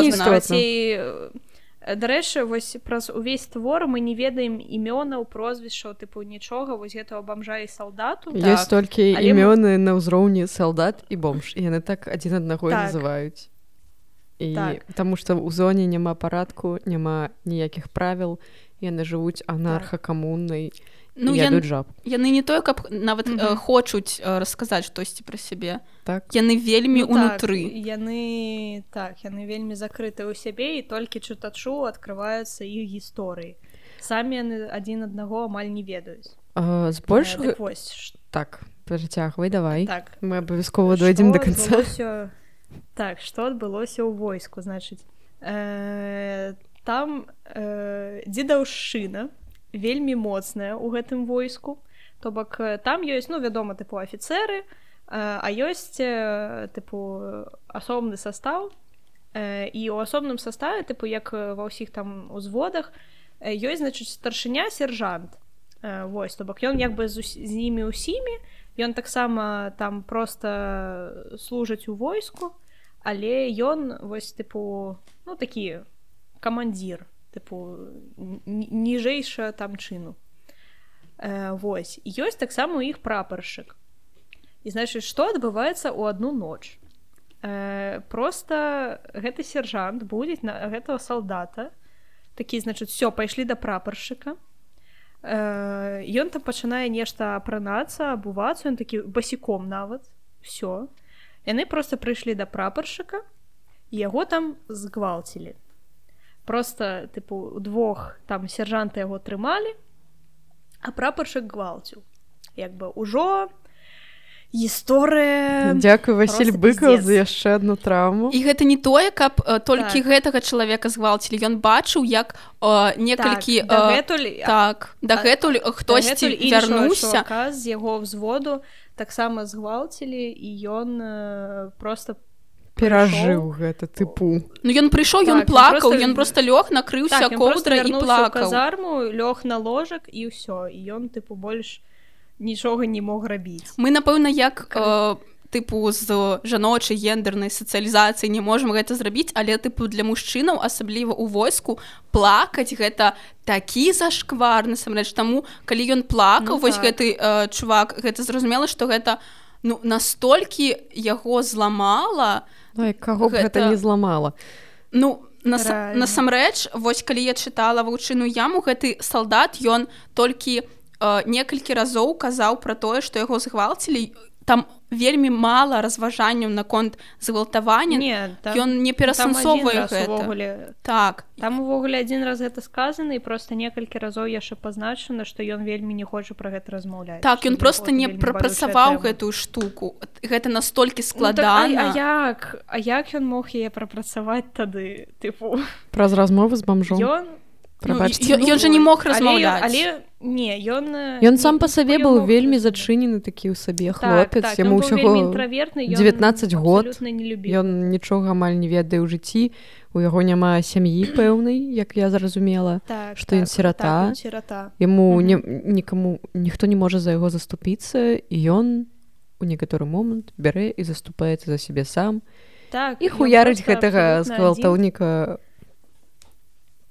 [SPEAKER 2] Э, дарэчы вось праз увесь твор мы не ведаем імёнаў прозвішчаў тыпу нічога вось гэтага бамжа і салдату
[SPEAKER 3] Так.
[SPEAKER 1] Ёсць толькі
[SPEAKER 2] Але
[SPEAKER 1] імёны на ўзроўні салдат і бомж. І яны так адзін аднаго
[SPEAKER 2] Так.
[SPEAKER 1] называюць. І
[SPEAKER 2] Так.
[SPEAKER 1] таму што ў зоне няма парадку, няма ніякіх правіл. Яны жывуць анархакамуннай
[SPEAKER 3] ну
[SPEAKER 1] і
[SPEAKER 3] ян,
[SPEAKER 1] ядуць жаб.
[SPEAKER 3] яны не тое каб нават э,
[SPEAKER 2] Мгм.
[SPEAKER 3] хочуць э, расказаць штосьці пра сябе
[SPEAKER 1] Так.
[SPEAKER 3] яны вельмі
[SPEAKER 2] Ну,
[SPEAKER 3] унутры
[SPEAKER 2] так, яны так яны вельмі закрыты ў сябе і толькі чытачу адкрываюцца іх гісторыі самі яны адзін аднаго амаль не ведаюць
[SPEAKER 1] А,
[SPEAKER 2] Э,
[SPEAKER 1] Збольшага...
[SPEAKER 2] дык вось
[SPEAKER 1] Так, працягвай, давай.
[SPEAKER 2] так
[SPEAKER 1] Мы абавязкова дойдзем
[SPEAKER 2] Што
[SPEAKER 1] да канца.
[SPEAKER 2] адбылося- так што адбылося ў войску значыць э, там э, дзедаўшчына вельмі моцная ў гэтым войску то бок э, там ёсць ну вядома тыпу афіцеры э, а ёсць э, тыпу асобны состав і ў асобным составе тыпу як ва ўсіх там узводах ёсць значыць старшыня сержант. Э, вось то бок ён як бы з, з імі ўсімі ён таксама там просто служыць у войску але ён вось тыпу ну такі камандзір тыпу н- н- ніжэйша там чыну э, вось. Ёсць таксама у іх прапаршчык і значыць што адбываецца ў адну ноч э, просто гэты сержант будзе на гэтага салдата такі значыць все пайшлі да прапаршчыка э, ён там пачынае нешта апранацца абувацца ён такі басіком нават все яны просто прыйшлі да прапаршчыка і яго там згвалцілі просто тыпу двух там сержанта яго трымалі а прапаршчык гвалціў як бы ўжо гісторыя
[SPEAKER 1] Дзякуй, Васіль Быкаў за яшчэ адну траўму.
[SPEAKER 3] і гэта не тое каб э, толькі
[SPEAKER 2] Так.
[SPEAKER 3] гэтага чалавека згвалцілі ён бачыў як э, некалькі
[SPEAKER 2] так,
[SPEAKER 3] э,
[SPEAKER 2] дагэтуль
[SPEAKER 3] так дагэтуль хтосьці вярнуўся
[SPEAKER 2] з яго взводу таксама згвалцілі і ён э, просто
[SPEAKER 1] перажыў гэта тыпу
[SPEAKER 3] Ну ён прыйшоў ён
[SPEAKER 2] Так, ён
[SPEAKER 3] плакаў
[SPEAKER 2] просто-
[SPEAKER 3] ён просто лёг накрыўся
[SPEAKER 2] так, просто
[SPEAKER 3] коўдрай і плакаў.
[SPEAKER 2] казарму лёг на ложак і ўсё. І ён тыпу больш нічога не мог рабіць.
[SPEAKER 3] Мы напэўна як э, тыпу з жаночай гендернай сацыялізацыі не можам гэта зрабіць але тыпу для мужчынаў асабліва ў войску плакаць гэта такі зашквар насамрэч. Таму калі ён плакаў
[SPEAKER 2] Ну
[SPEAKER 3] вось
[SPEAKER 2] так.
[SPEAKER 3] гэты э, чувак гэта зразумела што гэта ну настолькі яго зламала
[SPEAKER 1] Ой, каго гэта
[SPEAKER 3] Гэта-
[SPEAKER 1] не зламала
[SPEAKER 3] Ну нас,
[SPEAKER 2] Рэальна.
[SPEAKER 3] насамрэч вось калі я чытала ваўчыную яму гэты салдат ён толькі э, некалькі разоў казаў пра тое што яго згвалцілі там вельмі мала разважанняў наконт згвалтавання. Ён не перасэнсоўвае гэта.
[SPEAKER 2] увогуле
[SPEAKER 3] так.
[SPEAKER 2] Там увогуле адзін раз гэта сказана і просто некалькі разоў яшчэ пазначана што ён вельмі не хоча пра гэта размаўляць
[SPEAKER 3] так ён просто не прапрацаваў гэтую штуку. Гэта настолькі
[SPEAKER 2] Ну, так, а,
[SPEAKER 3] складана.
[SPEAKER 2] а як? А як ён мог яе прапрацаваць тады? Тыпу
[SPEAKER 1] праз размовы з бамжом.
[SPEAKER 2] Ён
[SPEAKER 1] прабачце
[SPEAKER 3] ён- ён жа не мог
[SPEAKER 2] але-
[SPEAKER 3] размаўляць.
[SPEAKER 2] але не ён э,
[SPEAKER 1] Ён
[SPEAKER 2] не-
[SPEAKER 1] сам па
[SPEAKER 2] ну,
[SPEAKER 1] сабе быў вельмі зачынены такі ў сабе
[SPEAKER 2] Так,
[SPEAKER 1] хлопец
[SPEAKER 2] так,
[SPEAKER 1] яму
[SPEAKER 2] ён быў вельмі
[SPEAKER 1] ўсяго
[SPEAKER 2] інтравертны, ён
[SPEAKER 1] 19 год. ён нічога амаль не ведае ў жыцці у яго няма сям'і пэўнай як я зразумела
[SPEAKER 2] так,
[SPEAKER 1] што ён сірата.
[SPEAKER 2] так, сірата
[SPEAKER 1] яму не, нікаму ніхто не можа за яго заступіцца і ён у некаторы момант бярэ і заступаецца за сябе сам
[SPEAKER 2] так
[SPEAKER 1] і хуярыць гэтага
[SPEAKER 2] абсалютна адзін.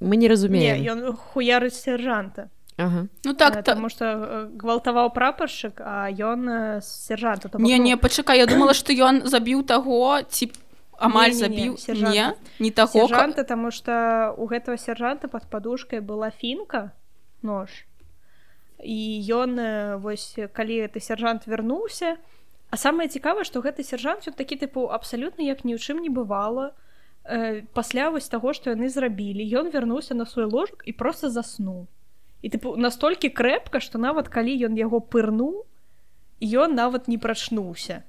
[SPEAKER 1] Мы не
[SPEAKER 2] Не,
[SPEAKER 1] разумеем.
[SPEAKER 2] ён хуярыць сержанта.
[SPEAKER 1] Ага.
[SPEAKER 3] ну так та...
[SPEAKER 2] потому что гвалтаваў прапаршчык а ён э, сержанта то бок,
[SPEAKER 3] не не пачакай я думала што ён забіў таго ці амаль
[SPEAKER 2] Не-не-не,
[SPEAKER 3] забіў
[SPEAKER 2] сержанта.
[SPEAKER 3] не не таго
[SPEAKER 2] сержанта тому что у гэтага сержанта под подушкой была фінка нож. І ён э, вось калі гэты сержант вярнуўся а самае цікавае што гэты сержант ён такі тыпу абсалютна як ні ў чым не бывала э, пасля вось таго што яны зрабілі ён вярнуўся на свой ложак і просто заснуў і тыпу настолькі крэпка што нават калі ён яго пырнуў ён нават не прачнуўся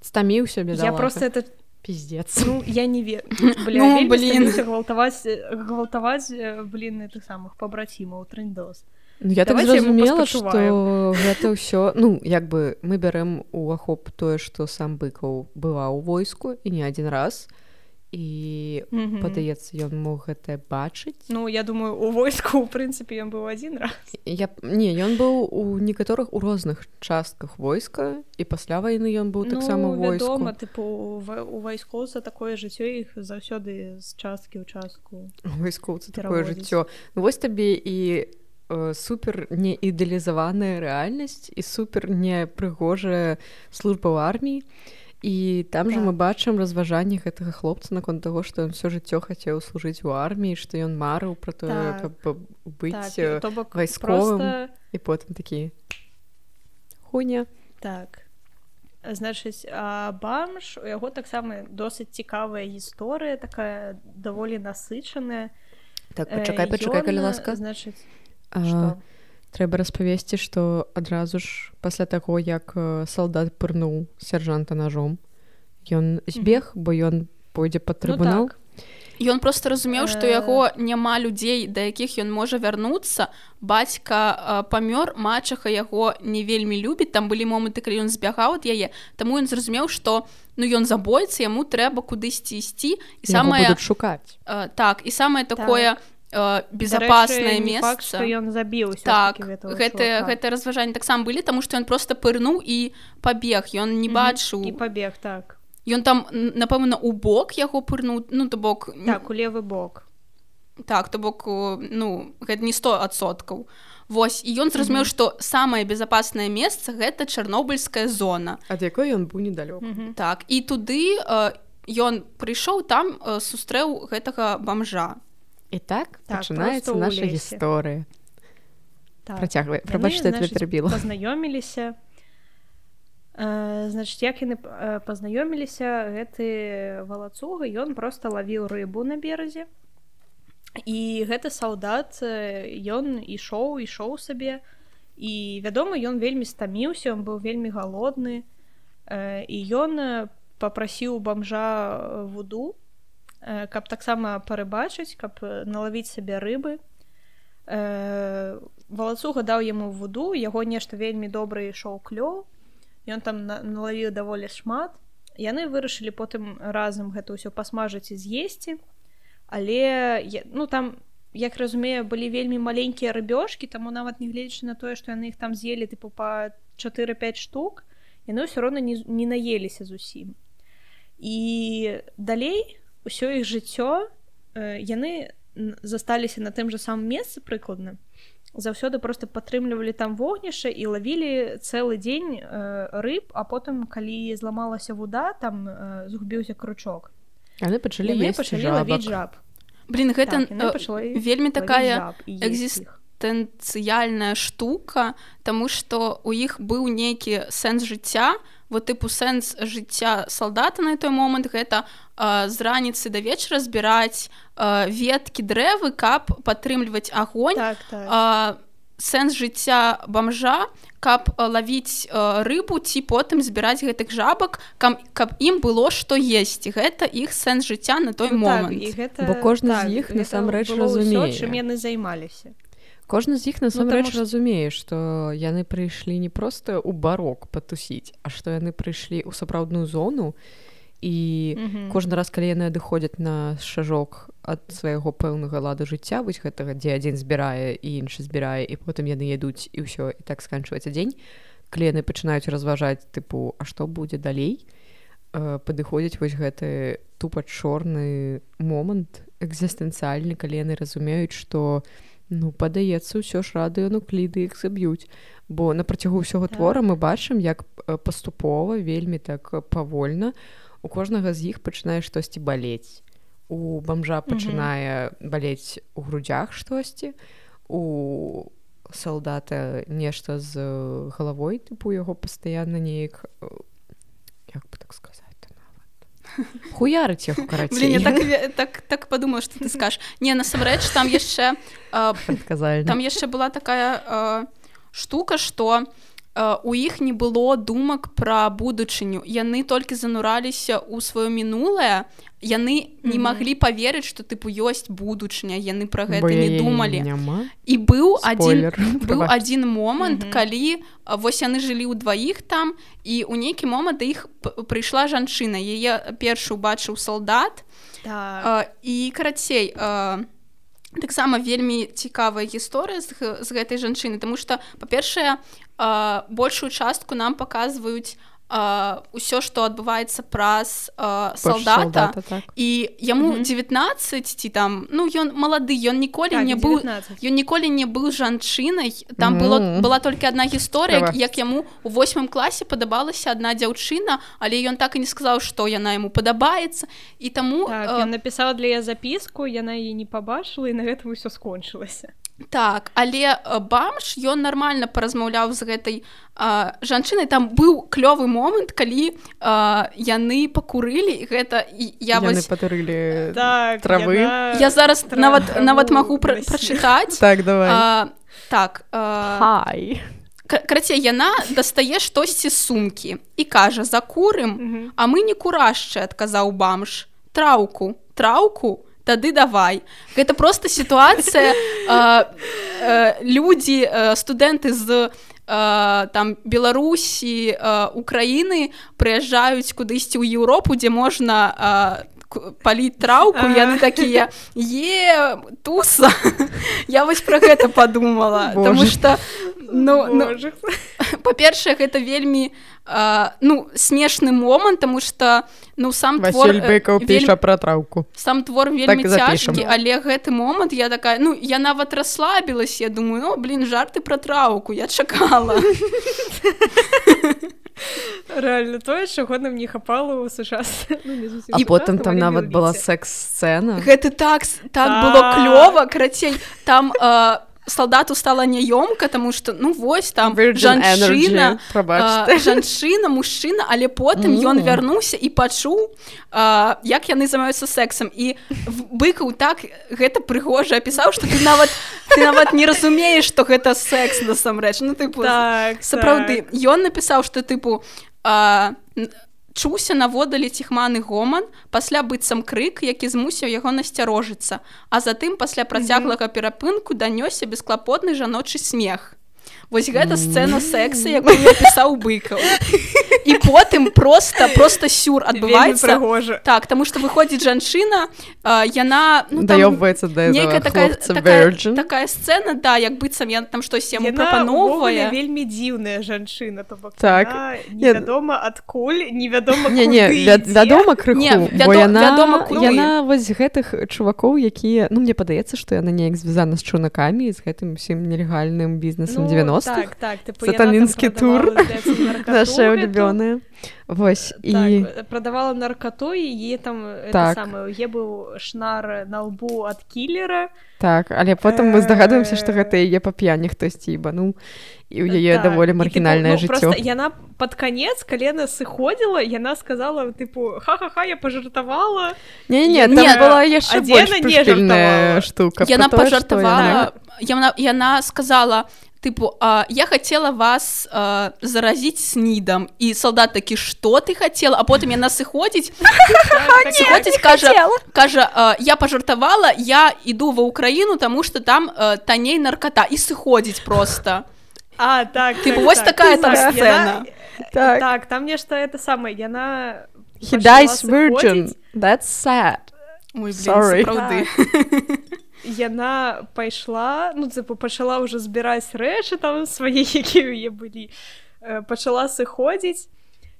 [SPEAKER 1] стаміўся без
[SPEAKER 2] я просто это
[SPEAKER 1] пиздец.
[SPEAKER 2] Ну, я не верю. <laughs>
[SPEAKER 3] Ну, блин.
[SPEAKER 2] гвалтаваць гвалтаваць э, блин этих самых побрацімаў трындос
[SPEAKER 1] Ну, я так
[SPEAKER 2] Давайте ему
[SPEAKER 1] зразумела што гэта ўсё ну як бы мы бярэм у ахоп тое што сам быкаў была ў войску і не адзін раз і падаецца ён мог гэта бачыць.
[SPEAKER 2] Ну я думаю у войску у прынцыпе ён быў адзін раз.
[SPEAKER 1] Я не ён быў у некаторых у розных частках войска і пасля вайны ён быў таксама
[SPEAKER 2] ну, вядома тыпу у вайскоўца такое жыццё іх заўсёды з часткі ў частку
[SPEAKER 1] вайскоўцы такое жыццё. Ну, вось табе і э, супер не ідэалізаваная рэальнасць і супер непрыгожая служба ў арміі. і там жа
[SPEAKER 2] Так.
[SPEAKER 1] мы бачым разважанне гэтага хлопца наконт таго што ён все жыццё хацеў служыць у арміі што ён марыў пра тое
[SPEAKER 2] Так.
[SPEAKER 1] каб э, быць
[SPEAKER 2] так,
[SPEAKER 1] э,
[SPEAKER 2] то бок
[SPEAKER 1] вайсковым.
[SPEAKER 2] проста-
[SPEAKER 1] і потым такі хуйня
[SPEAKER 2] так значыць а бамж у яго таксама досыць цікавая гісторыя такая даволі насычаная
[SPEAKER 1] так
[SPEAKER 2] Э,
[SPEAKER 1] пачакай пачакай
[SPEAKER 2] ён,
[SPEAKER 1] калі ласка
[SPEAKER 2] значыць
[SPEAKER 1] А,
[SPEAKER 2] што?
[SPEAKER 1] Трэба распавесці што адразу ж пасля таго як салдат пырнуў сяржанта ножом ён збег бо ён пойдзе пад трыбунал
[SPEAKER 2] ну, так.
[SPEAKER 3] Ён просто разумеў, што яго няма людзей, да якіх ён можа вярнуцца. Бацька памёр, мачаха яго не вельмі любіць. Там былі моманты, калі ён збягаў ад яе. Таму ён зразумеў, што ну, ён забойца, яму трэба кудысьці ісці. І самае,
[SPEAKER 1] шукаць
[SPEAKER 3] так, і самае такое э,
[SPEAKER 2] Дарэчы,
[SPEAKER 3] безопасное
[SPEAKER 2] не факт,
[SPEAKER 3] месца.
[SPEAKER 2] што ён забіў
[SPEAKER 3] Так, гэта, гэта разважанні таксама былі, таму што ён просто пырнуў і пабег. Ён не бачыў.
[SPEAKER 2] і пабег так
[SPEAKER 3] Ён там, напэўна, у бок яго пырнуў, ну, то бок,
[SPEAKER 2] так у левы бок
[SPEAKER 3] Так, то бок о, ну гэта не 100соткаў. Вось і ён зразумеў, што самае безопасное месца гэта чарнобыльская зона.
[SPEAKER 1] ад якой ён быў недалёк
[SPEAKER 2] Мгм.
[SPEAKER 3] Так і туды э, ён прыйшоў там э, сустрэў гэтага бамжа.
[SPEAKER 1] І так
[SPEAKER 2] Так,
[SPEAKER 1] пачынаецца
[SPEAKER 2] проста
[SPEAKER 1] наша гісторыя
[SPEAKER 2] так.
[SPEAKER 1] працягвай
[SPEAKER 2] Яны,
[SPEAKER 1] прабач што я
[SPEAKER 2] значыць,
[SPEAKER 1] перабіла
[SPEAKER 2] пазнаёміліся Э, значыць як яны э, пазнаёміліся гэты валацуга ён просто лавіў рыбу на беразе і гэты салдат э, ён ішоў ішоў сабе і вядома ён вельмі стаміўся он быў вельмі галодны э, і ён э, попрасіў бамжа э, вуду э, каб таксама парыбачыць каб налавіць сабе рыбы. Э, валацуга даў яму вуду яго нешта вельмі добра ішоў клёў. Ён там на- налавіў даволі шмат. Яны вырашылі потым разам гэта ўсё пасмажыць і з'есці. Але ну там як разумею былі вельмі маленькія рыбёшкі таму нават нягледзячы на тое што яны іх там з'елі тыпу па 4-5 штук яны ўсё роўна не, не наеліся зусім. І далей ўсё іх жыццё э, яны засталіся на тым жа самым месцы прыкладна заўсёды просто падтрымлівалі там вогнішча і лавілі цэлы дзень э, рыб а потым калі зламалася вода там э, згубіўся кручок.
[SPEAKER 1] Яны пачалі
[SPEAKER 2] пачалі лавіць жаб.
[SPEAKER 3] Блин гэта так, э, вельмі такая экзістэнцыяльная штука тому что у іх быў нейкі сэнс жыцця вот тыпу сэнс жыцця салдата на той момант гэта э, з раніцы да вечара збіраць э, веткі дрэвы каб падтрымліваць агонь.
[SPEAKER 2] Так, так.
[SPEAKER 3] Э, сэнс жыцця бомжа каб лавіць э, рыбу ці потым збіраць гэтых жабак каб, каб ім было што есці. Гэта іх сэнс жыцця на той ну, момант.
[SPEAKER 2] так, гэта,
[SPEAKER 1] бо кожны так, з іх насамрэч разумее.
[SPEAKER 2] чым яны займаліся
[SPEAKER 1] кожны з іх насамрэч ну, разумее што яны прыйшлі не проста ў барок патусіць а што яны прыйшлі ў сапраўдную зону і mm -hmm. кожны раз калі яны адыходзяць на шажок ад свайго пэўнага ладу жыцця вось гэтага дзе адзін збірае і іншы збірае і потым яны ядуць і ўсё і так сканчваецца дзень калі яны пачынаюць разважаць тыпу а што будзе далей э, падыходзіць вось гэты тупа чорны момант экзістэнцыяльны калі яны разумеюць што ну падаецца ўсё ж радыёнукліды іх заб'юць бо на працягу ўсяго так. твора мы бачым як паступова вельмі так павольна у кожнага з іх пачынае штосьці балець у бомжа пачынае балець у грудзях штосьці у салдата нешта з галавой тыпу яго пастаянна неяк як бы так сказать хуярыць <laughs>
[SPEAKER 3] так, так так падумала что ты скажешь. Не насамрэч там яшчэ
[SPEAKER 1] там
[SPEAKER 3] яшчэ была такая штука что у іх не было думак пра будучыню яны толькі занураліся ў сваё мінулае. Яны не маглі поверыць что тыпу ёсць будучыня яны про гэта не думалі. і быў один <laughs> быў один момант mm -hmm. калі вось яны жылі ў дваіх там і у нейкі момант іх прыйшла жанчына. Яе першы убачыў солдат
[SPEAKER 2] так.
[SPEAKER 3] і карацей таксама вельмі цікавая гісторыя з, з гэтай жанчыны тому что па-першае большую частку нам паказваюць ўсё што адбываецца праз солдата, солдата так. і яму mm -hmm. 19 ці там ну ён малады ён ніколі так, не быў ён ніколі не быў жанчынай там mm -hmm. было была толькі одна гісторыя Права. як яму у восьмым класе падабалася одна дзяўчына але ён так і не сказаў што яна яму падабаецца і таму
[SPEAKER 2] так, э... напісаў для я запіску яна яе не пабачыла і на гэта ўсё скончылася
[SPEAKER 3] так але бамж ён нармальна паразмаўляў з гэтай жанчынай. Там быў клёвы момант калі а, яны пакурылі гэта я
[SPEAKER 1] вось... патырылі
[SPEAKER 2] так,
[SPEAKER 1] травы.
[SPEAKER 3] яна... я зараз травы, нават нават магу пра прачытаць. <laughs>
[SPEAKER 1] Так давай. А,
[SPEAKER 3] так
[SPEAKER 1] хай.
[SPEAKER 3] Краце яна дастае штосьці сумкі і кажа закурым а мы не курашчы адказаў бамж. Траўку траўку тады давай гэта просто сітуацыя <laughs> людзі студэнты з там беларусі украіны прыязджаюць кудысьці ў Еўропу дзе можна паліць траўку яны такія е туса <laughs> я вось про гэта подумала потому что ну, ну па-першае гэта вельмі а, ну смешны момант тому что ну сам
[SPEAKER 1] твор быкаў піша вельмі... пра траўку
[SPEAKER 3] сам твор вельмі так цяжкі але гэты момант я такая ну я нават расслабілась я думаю ну блин жарты пра траўку я чакала
[SPEAKER 2] реально тое чаго нам не хапала у сучас
[SPEAKER 1] ну, і потым там нават была секс-сцена.
[SPEAKER 3] Гэты так так было клёва карацей там а, салдату стала няёмка тому что ну вось там жанчына жанчына мужчына але потым ён mm. вярнуўся і пачуў як яны займаюцца сексам і быкаў так гэта прыгожа апісаў что ты нават ты нават не разумееш что гэта секс насамрэч ну ты
[SPEAKER 2] так,
[SPEAKER 3] сапраўды так. ён напісаў что тыпу а, чуўся наводалі ціхманы гоман пасля быццам крык які змусіў яго насцярожыцца а затым пасля працяглага перапынку данёсся бесклапотны жаночы смех. Вось гэта сцэна секса якую пісаў быкаў <laughs> і потым просто просто сюр адбываецца
[SPEAKER 2] прыгожа.
[SPEAKER 3] так тому что выходзіць жанчына а, яна ну, там
[SPEAKER 1] Даёбваецца да
[SPEAKER 3] нейкая такая такая, такая сцена да як быццам я там штось яму прапаноўвае
[SPEAKER 2] вельмі дзіўная жанчына то бок
[SPEAKER 1] Так.
[SPEAKER 2] невядома адкуль невядома
[SPEAKER 1] не не вядома крыху яна яна вось гэтых чувакоў якія ну мне падаецца што яна неяк звязана з чунакамі з гэтым усім нелегальным бізнесам
[SPEAKER 2] Ну,
[SPEAKER 1] 90-х
[SPEAKER 2] так, так, типу,
[SPEAKER 1] Сатанінскі тур. <laughs> наша
[SPEAKER 2] гэту.
[SPEAKER 1] Улюбёная Вось і
[SPEAKER 2] Так, прадавала наркоту і яе там это
[SPEAKER 1] Так.
[SPEAKER 2] самае е быў шнар на лбу ад кілера
[SPEAKER 1] так але потым мы здагадваемся што
[SPEAKER 2] Э.
[SPEAKER 1] гэта яе па п'яні хтосьці ібануў і ў яе
[SPEAKER 2] Так,
[SPEAKER 1] даволі
[SPEAKER 2] і,
[SPEAKER 1] маргінальнае
[SPEAKER 2] ну,
[SPEAKER 1] жыццё.
[SPEAKER 2] яна пад канец калена сыходзіла яна сказала тыпу ха-ха-ха я пажартавала
[SPEAKER 1] не не
[SPEAKER 3] Не,
[SPEAKER 1] там была яшчэ штука
[SPEAKER 3] яна пажартавала яна яна сказала тыпу а, я хотела вас а, заразіць снідам і салдат такі что ты хотела а потым яна сыходзіць сыходзіць кажа кажа а, я пажартавала я іду ва ўкраіну таму что там а, танней наркота і сыходзіць просто
[SPEAKER 2] а так
[SPEAKER 3] Типу,
[SPEAKER 2] так,
[SPEAKER 3] вось
[SPEAKER 2] так,
[SPEAKER 3] такая там
[SPEAKER 2] так,
[SPEAKER 3] сцэна.
[SPEAKER 2] яна-
[SPEAKER 1] Так.
[SPEAKER 2] так там нешта это самае яна
[SPEAKER 1] He dies virgin. That's sad.
[SPEAKER 3] Ой, блин,
[SPEAKER 1] Sorry.
[SPEAKER 3] сапраўды. <laughs>
[SPEAKER 2] яна пайшла ну пачала ўжо збіраць рэчы там свае <laughs> якія ў яе былі. Пачала сыходзіць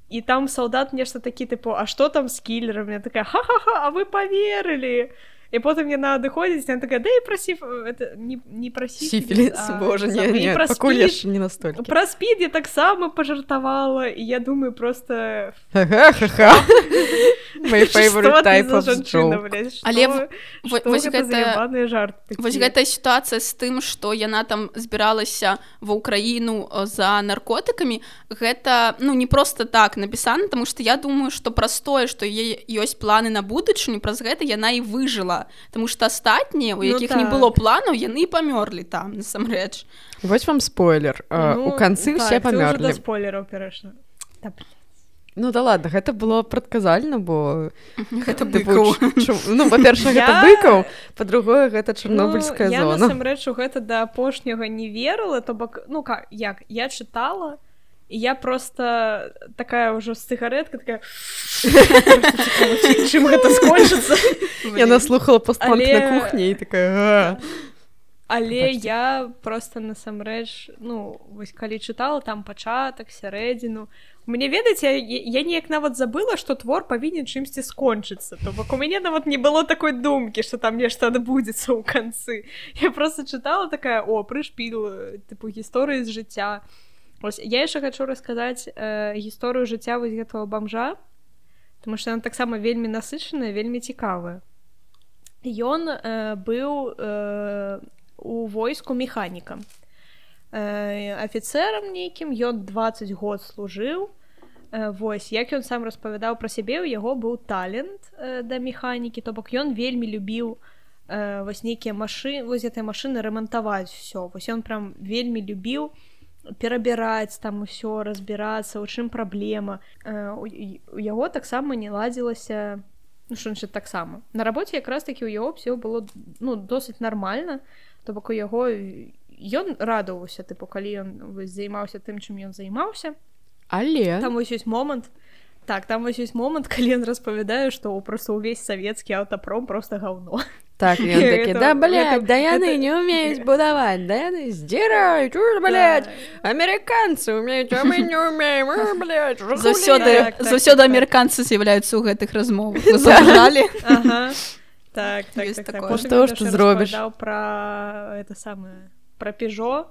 [SPEAKER 2] і там салдат нешта такі тыпу а што там з кілерам? Я такая ха-ха-ха а вы поверылі і потым яна адыходзіць яна такая да і прасі это не, не прасі
[SPEAKER 1] Сифилис, боже, не, не, пакуль яшчэ не настолькі.
[SPEAKER 2] Пра спід я таксама пажартавала і я думаю просто
[SPEAKER 1] Ха-ха-ха. My <laughs> favorite type of joke.
[SPEAKER 3] Але в- вось
[SPEAKER 2] гэта за
[SPEAKER 3] гэта- гэтая сітуацыя з тым, што яна там збіралася ва ўкраіну э, за наркотыкамі, гэта ну не проста так напісана, таму што я думаю, што праз тое, што е- ёсць планы на будучыню, праз гэта яна і выжыла. Таму што астатнія, у
[SPEAKER 2] Ну
[SPEAKER 3] якіх не
[SPEAKER 2] так.
[SPEAKER 3] было планаў, яны і памёрлі там насамрэч.
[SPEAKER 1] Вось вам спойлер. А, У
[SPEAKER 2] Ну,
[SPEAKER 1] канцы все
[SPEAKER 2] так, да
[SPEAKER 1] памёрлі.
[SPEAKER 2] спойлераў Та, блядь.
[SPEAKER 1] Ну да ладно, гэта было прадказальна, бо
[SPEAKER 3] Гэта быкаў.
[SPEAKER 1] чу- ну па-першае гэта
[SPEAKER 2] Я-
[SPEAKER 1] быкаў, па-другое гэта чарнобыльская
[SPEAKER 2] ну, я
[SPEAKER 1] зона.
[SPEAKER 2] насамрэч у гэта да апошняга не верыла то бок ну как як я чытала і я просто такая ўжо з цыгаретка такая <laughs> чым гэта скончыцца
[SPEAKER 1] Яна слухала пастпанк на кухні і такая
[SPEAKER 2] але я просто насамрэч ну вось калі чытала там пачатак сярэдзіну. Мне ведаеце я, я неяк нават забыла што твор павінен чымсьці скончыцца. То бок у мяне нават не было такой думкі што там нешта адбудзецца ў канцы. Я просто чытала такая о прышпіл тыпу гісторыі з жыцця Ось, я яшчэ хачу расказаць э, гісторыю жыцця вось гэтага бамжа Таму што яна таксама вельмі насычаная вельмі цікавая Ён э, быў э, у войску механікам э, афіцэрам нейкім ён 20 год служыў э, Вось як ён сам распавядаў пра сябе у яго быў талент э, да механікі то бок ён вельмі любіў э, вось нейкія машыны вось гэтай машыны рамантаваць все вось ён прям вельмі любіў перабіраць там усё разбірацца у чым праблема э, у, яго таксама не ладзілася ну, що значит таксама на рабоце якраз таки у яго все было ну досыць нармальна то бок у яго ён радаваўся тыпу калі ён займаўся тым чым ён займаўся
[SPEAKER 1] Але.
[SPEAKER 2] Там вось ёсць момант так там вось ёсць момант калі ён распавядае што просто ўвесь савецкі аўтапром просто гаўно
[SPEAKER 1] так <laughs> ён такі да блядь, да яны <laughs> не умеюць будаваць да яны здзіраюць уж блядь, амерыканцы умеюць а мы не умеем а, блядь, жахулі».
[SPEAKER 3] Заўсёды
[SPEAKER 2] Так, так,
[SPEAKER 3] заўсёды
[SPEAKER 2] так, так.
[SPEAKER 3] амерыканцы з'яўляюцца ў гэтых размовах. <laughs> Вы?
[SPEAKER 2] Ага. так так,
[SPEAKER 3] Ёсць
[SPEAKER 2] так, так.
[SPEAKER 3] такое.
[SPEAKER 2] Потым
[SPEAKER 1] Што ж ты зробіш?
[SPEAKER 2] распавядаў пра это самае пра пежо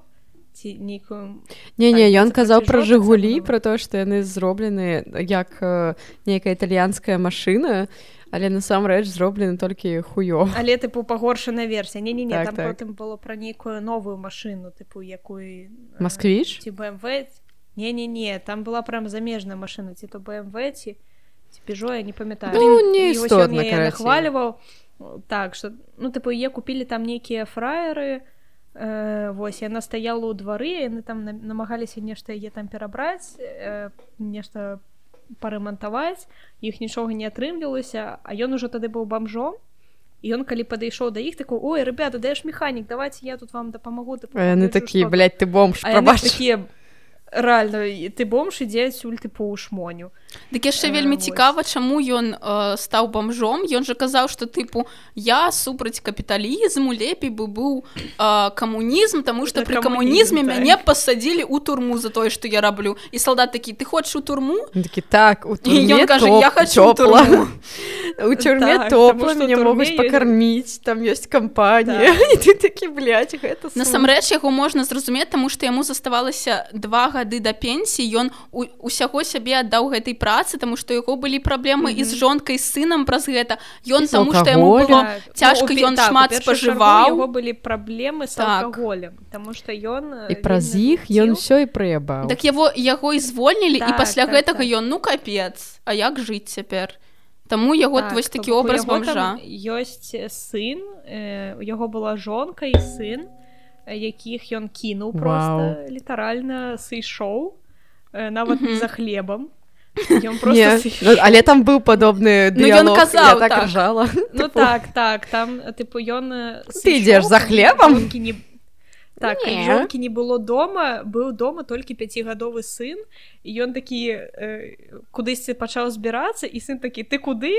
[SPEAKER 2] ці нейкую
[SPEAKER 1] не не
[SPEAKER 2] Так,
[SPEAKER 1] ён казаў
[SPEAKER 2] про
[SPEAKER 1] пра жыгулі пра тое што яны зроблены як э, нейкая італьянская машына але насамрэч зроблены толькі хуё
[SPEAKER 2] але тыпу пагоршана версія не не не
[SPEAKER 1] Так,
[SPEAKER 2] там
[SPEAKER 1] так.
[SPEAKER 2] потым было пра нейкую новую машыну тыпу якую э,
[SPEAKER 1] Москвіч?
[SPEAKER 2] ці бмв не не не там была прям замежная машына ці то бмв ці ці пежо я не памятаю
[SPEAKER 1] Ну, не
[SPEAKER 2] нахваліваў так что ну тыпу е купілі там нейкія фраеры э, вось яна стаяла ў двары яны там на- намагаліся нешта яе там перабраць э, нешта парэмантаваць іх нічога не атрымлівалася а ён ужо тады быў бамжом і ён калі падышоў да іх такой ой ребята даеш механік давайте я тут вам дапамагу
[SPEAKER 1] яны
[SPEAKER 2] пагляджу,
[SPEAKER 1] такі
[SPEAKER 2] што тут».
[SPEAKER 1] блядь, ты бомж
[SPEAKER 2] такія рэальна ты бомж ідзе адсюль ты по шмоню.
[SPEAKER 3] Дык яшчэ
[SPEAKER 2] Э,
[SPEAKER 3] вельмі цікава чаму ён э, стаў бомжом. Ён жа казаў што тыпу я супраць капіталізму лепей бы быў э, камунізм таму што пры
[SPEAKER 2] камунізм,
[SPEAKER 3] камунізме
[SPEAKER 2] так.
[SPEAKER 3] мяне пасадзілі ў турму за тое што я раблю і салдат такі ты хочаш у турму
[SPEAKER 1] такі так у
[SPEAKER 3] ён кажа я хочу турму <laughs>
[SPEAKER 1] у тюрьме
[SPEAKER 2] Так,
[SPEAKER 1] топла мяне
[SPEAKER 2] ў
[SPEAKER 1] могуць
[SPEAKER 2] ёсць-
[SPEAKER 1] пакарміць там ёсць кампанія
[SPEAKER 2] Так.
[SPEAKER 1] і <laughs> ты такі блядь, гэта
[SPEAKER 3] насамрэч яго можна зразумець таму што яму заставалася два гады да пенсіі ён у, усяго сябе аддаў гэтай працы таму што яго былі праблемы і з жонкай сынам праз гэта ён
[SPEAKER 1] І
[SPEAKER 3] таму што яму было цяжка, ён шмат спажываў.
[SPEAKER 2] яго былі праблемы з
[SPEAKER 3] Так.
[SPEAKER 2] алкаголем Таму што ён
[SPEAKER 1] і праз іх ён ўсё і прыябаў
[SPEAKER 3] Так яго яго і звольнілі і
[SPEAKER 2] Так,
[SPEAKER 3] пасля
[SPEAKER 2] так,
[SPEAKER 3] гэтага
[SPEAKER 2] так.
[SPEAKER 3] ён ну капец А як жыць цяпер Таму яго
[SPEAKER 2] Так,
[SPEAKER 3] вось такі образ бомжа
[SPEAKER 2] ёсць сын э, у яго была жонка і сын якіх ён кінуў
[SPEAKER 1] Вау.
[SPEAKER 2] просто літаральна сышоў э, нават не
[SPEAKER 3] Мгм.
[SPEAKER 2] за хлебам <laughs> просто
[SPEAKER 1] ну, але там быў падобны
[SPEAKER 3] Ну, ён казаў,
[SPEAKER 1] я так
[SPEAKER 3] так.
[SPEAKER 1] ржала
[SPEAKER 2] Ну
[SPEAKER 1] Типу,
[SPEAKER 2] так так там тыпу ён
[SPEAKER 1] Ты ідзеш за хлебам?
[SPEAKER 2] не так
[SPEAKER 1] Не.
[SPEAKER 2] жонкі не было дома быў дома толькі пяцігадовы сын і ён такі э, кудысьці пачаў збірацца і сын такі ты куды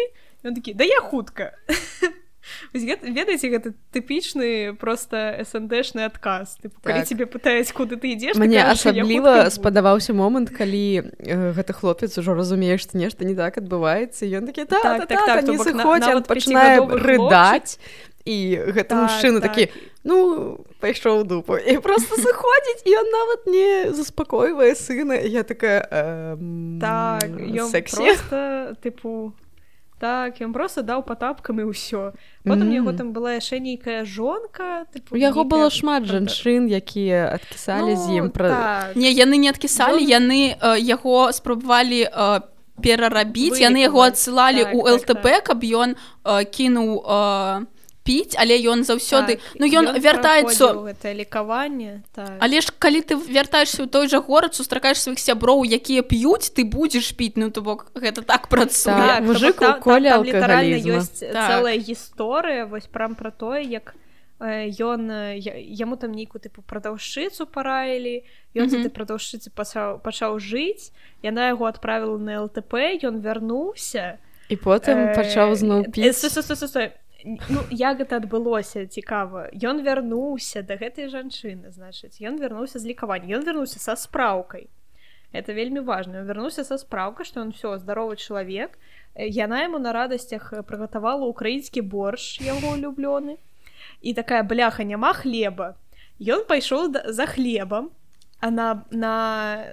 [SPEAKER 2] ён такі да я хутка <laughs> гэта- ведаеце гэта тыпічны просто сндшны адказ тыпу,
[SPEAKER 1] Так.
[SPEAKER 2] тебе пытаюць куды ты ідзеш
[SPEAKER 1] Мне
[SPEAKER 2] кажаш, «Я хутка
[SPEAKER 1] асабліва
[SPEAKER 2] буду».
[SPEAKER 1] спадабаўся момант калі э, гэты хлопец ужо разумее што нешта не так адбываецца ён такі та,
[SPEAKER 2] Так, так, так,
[SPEAKER 1] пачынае рыдаць і гэты
[SPEAKER 2] Так,
[SPEAKER 1] мужчына
[SPEAKER 2] так.
[SPEAKER 1] такі ну пайшоў дупу. І просто <laughs> сыходзіць і ён нават не заспакойвае сына я такая эм,
[SPEAKER 2] так просто тыпу так ён просто даў патапкам і ўсё потым
[SPEAKER 1] Мм.
[SPEAKER 2] яго там была яшчэ нейкая жонка
[SPEAKER 1] У яго
[SPEAKER 2] нейкая
[SPEAKER 1] было шмат
[SPEAKER 2] правда-
[SPEAKER 1] жанчын якія адкісалі з ім
[SPEAKER 2] Ну,
[SPEAKER 1] пра
[SPEAKER 2] так.
[SPEAKER 3] Не яны не адкісалі
[SPEAKER 2] Ён-
[SPEAKER 3] яны э, яго спрабавалі э, перарабіць яны яго адсылалі
[SPEAKER 2] Так,
[SPEAKER 3] у
[SPEAKER 2] так,
[SPEAKER 3] ЛТП каб ён э, кінуў э, піць але ён заўсёды
[SPEAKER 2] Так,
[SPEAKER 3] ну ён вяртаецца
[SPEAKER 2] праходзіў гэта лікаванне так.
[SPEAKER 3] Але ж калі ты вяртаешься ў той жа горад сустракаеш сваіх сяброў якія п'юць ты будзеш піць ну то бок гэта так працуе
[SPEAKER 1] Так,
[SPEAKER 2] то
[SPEAKER 1] мужик алкагалізма.
[SPEAKER 2] ёсць
[SPEAKER 3] Так.
[SPEAKER 2] цэлая гісторыя вось прям пра тое як э, ён э, я- яму там нейкую тыпу прадаўшчыцу параілі ён mm -hmm. прадаўшчыцы пачаў пачаў жыць яна яго адправіла на ЛТП ён вярнуўся
[SPEAKER 1] і потым пачаў зноў
[SPEAKER 2] Ну, як гэта адбылося цікава. Ён вярнуўся да гэтай жанчыны значыць ён вярнуўся з лікавання ён вярнуўся са спраўкай. Это вельмі важна. Ён вярнуўся са спраўкай што ён все здаровы чалавек. Яна яму на радасцях прыгатавала ўкраінскі борщ яго улюблёны і такая бляха няма хлеба. Ён пайшоў за хлебам а на на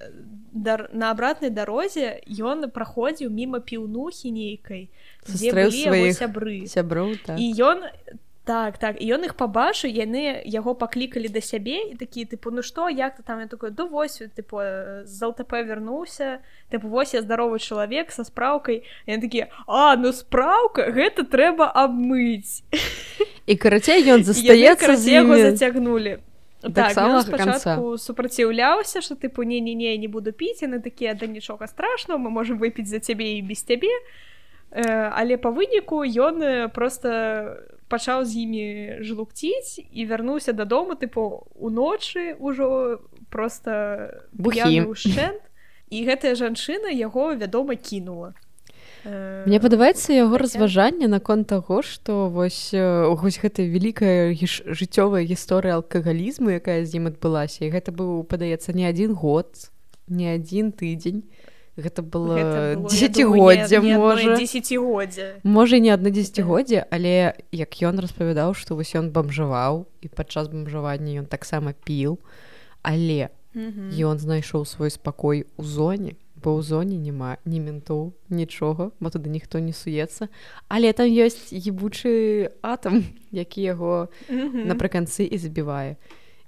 [SPEAKER 2] дар, на абратнай дарозе ён праходзіў міма піўнухі нейкай яго сябры.
[SPEAKER 1] сяброў так.
[SPEAKER 2] і ён так так і ён іх пабачыў яны яго паклікалі да сябе і такі тыпу ну што як ты там я такой да вось тыпу з ЛТП вярнуўся тыпу вось я здаровы чалавек са спраўкай я такі а ну спраўка гэта трэба абмыць
[SPEAKER 1] і карацей ён застаецца з
[SPEAKER 2] так,
[SPEAKER 1] да канца.
[SPEAKER 2] спачатку супраціўляўся што тыпу не не не не буду піць яны такія да нічога страшного мы можем выпіць за цябе і без цябе Э, але па выніку ён просто пачаў з імі жлукціць і вярнуўся дадому тыпу уночы ўжо просто
[SPEAKER 1] Бухі.
[SPEAKER 2] і гэтая жанчына яго вядома кінула
[SPEAKER 1] Мне падабаецца яго разважанне наконт таго што вось вось гэта вялікая жыццёвая гісторыя алкагалізму якая з ім адбылася. І гэта быў падаецца не адзін год не адзін тыдзень. Гэта было
[SPEAKER 2] Гэта было, я думаю,
[SPEAKER 1] дзесяцігоддзя
[SPEAKER 2] не- не адно
[SPEAKER 1] можа.
[SPEAKER 2] дзесяцігоддзя
[SPEAKER 1] можа не адно дзесяцігоддзе але як ён распавядаў што вось ён бамжаваў і падчас бамжавання ён таксама піў. Але ён знайшоў свой спакой у зоне бо ў зоне няма ні ментоў нічога бо туды ніхто не суецца але там ёсць ебучы атам <laughs> які яго
[SPEAKER 2] Мгм.
[SPEAKER 1] напрыканцы і забівае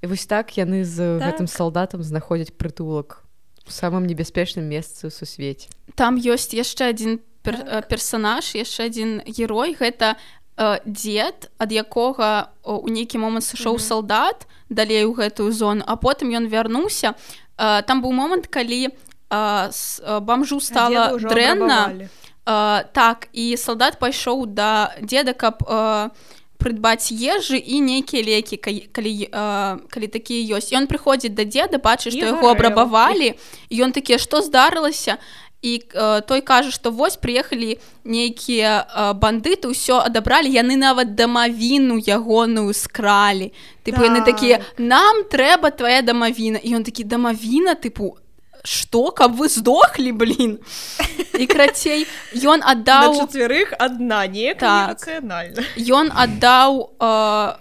[SPEAKER 1] і вось так яны з
[SPEAKER 2] Так.
[SPEAKER 1] гэтым салдатам знаходзяць прытулак у самым небяспечным месцы ў сусвеце
[SPEAKER 3] там ёсць яшчэ адзін пер, э, персонаж яшчэ адзін герой гэта э, дзед ад якога у нейкі момант сышоў
[SPEAKER 2] Мгм.
[SPEAKER 3] салдат далей у гэтую зону а потым ён вярнуўся э, там быў момант калі э, с, э, бамжу
[SPEAKER 2] Дзеда
[SPEAKER 3] стала дрэнна так і салдат пайшоў да дзеда каб э, прыдбаць ежы і нейкія лекі калі, калі, э, калі такія ёсць ён прыходзіць да дзеда бачыць што яго абрабавалі ён такія што здарылася і э, той кажа што вось прыехалі нейкія э, бандыты ўсё адабралі яны нават дамавіну ягоную скралі тыпу яны такія нам трэба твоя дамавіна і ён такі дамавіна тыпу что каб вы здохлі блин? І крацей ён аддаў
[SPEAKER 2] чацвярых адна не
[SPEAKER 3] Так. ён аддаў э,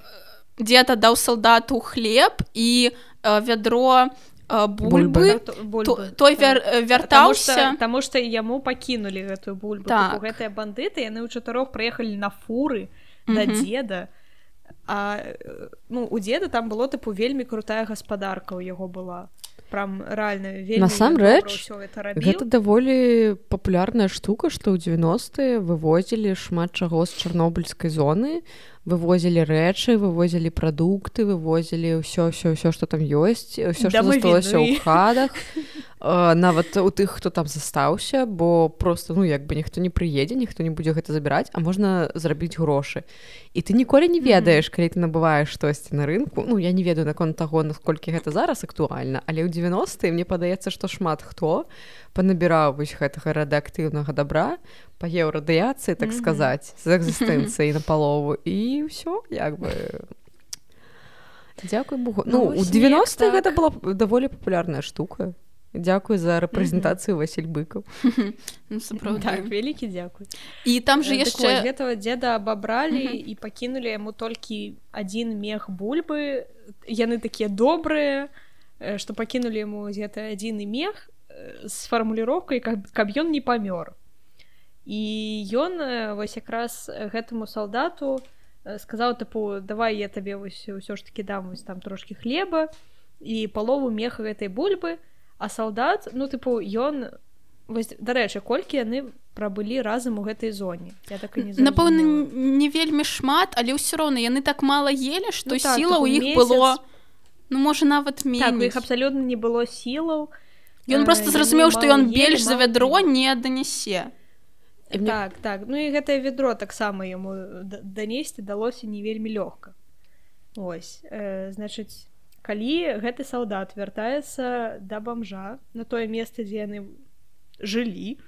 [SPEAKER 3] дзед аддаў салдату хлеб і э, вядро э, бульбы. То- той вяр, э, вяртаўся
[SPEAKER 2] Таму што яму пакінулі гэтую бульбу.
[SPEAKER 3] Так.
[SPEAKER 2] гэтыя бандыты яны ў чатырох прыехалі на фуры да
[SPEAKER 3] Мгм.
[SPEAKER 2] дзеда А э, ну у дзеда там было тыпу вельмі крутая гаспадарка ў яго была прям рэальна
[SPEAKER 1] Насамрэч,
[SPEAKER 2] гэта
[SPEAKER 1] даволі папулярная штука, што ў 90-е вывозілі шмат чаго з чарнобыльскай зоны, вывозілі рэчы, вывозілі прадукты, вывозілі ўсё ўсё ўсё, што там ёсць, ўсё, што засталося ў хатах. Э, Нават у тых, хто там застаўся, бо просто ну як бы ніхто не прыедзе, ніхто не будзе гэта забіраць, а можна зрабіць грошы. І ты ніколі не ведаеш, калі ты набываеш штосьці на рынку. Ну я не ведаю наконт таго, наколькі гэта зараз актуальна, але ў 90-е мне падаецца, што шмат хто панабіраў вось гэтага радыактыўнага дабра паеў радыяцыі так
[SPEAKER 2] Мгм.
[SPEAKER 1] сказаць з экзістэнцыяй <laughs> на палову і ўсё як бы Дзякуй Богу
[SPEAKER 2] Ну, <laughs>
[SPEAKER 1] ну у
[SPEAKER 2] вось
[SPEAKER 1] 90
[SPEAKER 2] неяк
[SPEAKER 1] гэта
[SPEAKER 2] так.
[SPEAKER 1] была даволі папулярная штука Дзякуй за рэпрэзентацыю Васіль быкаў
[SPEAKER 3] Ну, сапраўды.
[SPEAKER 2] так вялікі дзякуй
[SPEAKER 3] і там же
[SPEAKER 2] Э, так
[SPEAKER 3] яшчэ
[SPEAKER 2] вось, гэтага дзеда абабралі
[SPEAKER 3] Мгм.
[SPEAKER 2] і пакінулі яму толькі адзін мех бульбы яны такія добрыя э, што пакінулі яму гэта адзіны мех э, з фармуліроўкай каб, каб ён не памёр і ён э, вось якраз гэтаму салдату э, сказаў тыпу давай я табе вось ўсё ж таки дам вось там трошки хлеба і палову меха гэтай бульбы а салдат ну тыпу ён вось дарэчы колькі яны прабылі разам у гэтай зоне? Я так не
[SPEAKER 3] напэўна не вельмі шмат але ўсё роўна яны так мала ели што
[SPEAKER 2] Ну так,
[SPEAKER 3] сіла ў іх
[SPEAKER 2] месяц.
[SPEAKER 3] было ну можа нават
[SPEAKER 2] так, іх абсалютна не было сілаў.
[SPEAKER 3] Ён
[SPEAKER 2] э,
[SPEAKER 3] просто зразумеў што ён
[SPEAKER 2] елі,
[SPEAKER 3] бельш за вядро не данясе
[SPEAKER 1] мне-
[SPEAKER 2] так так ну і гэтае ведро таксама яму д- данесці далося не вельмі лёгка ось э, значыць калі гэты салдат вяртаецца да бамжа на тое месца дзе яны жылі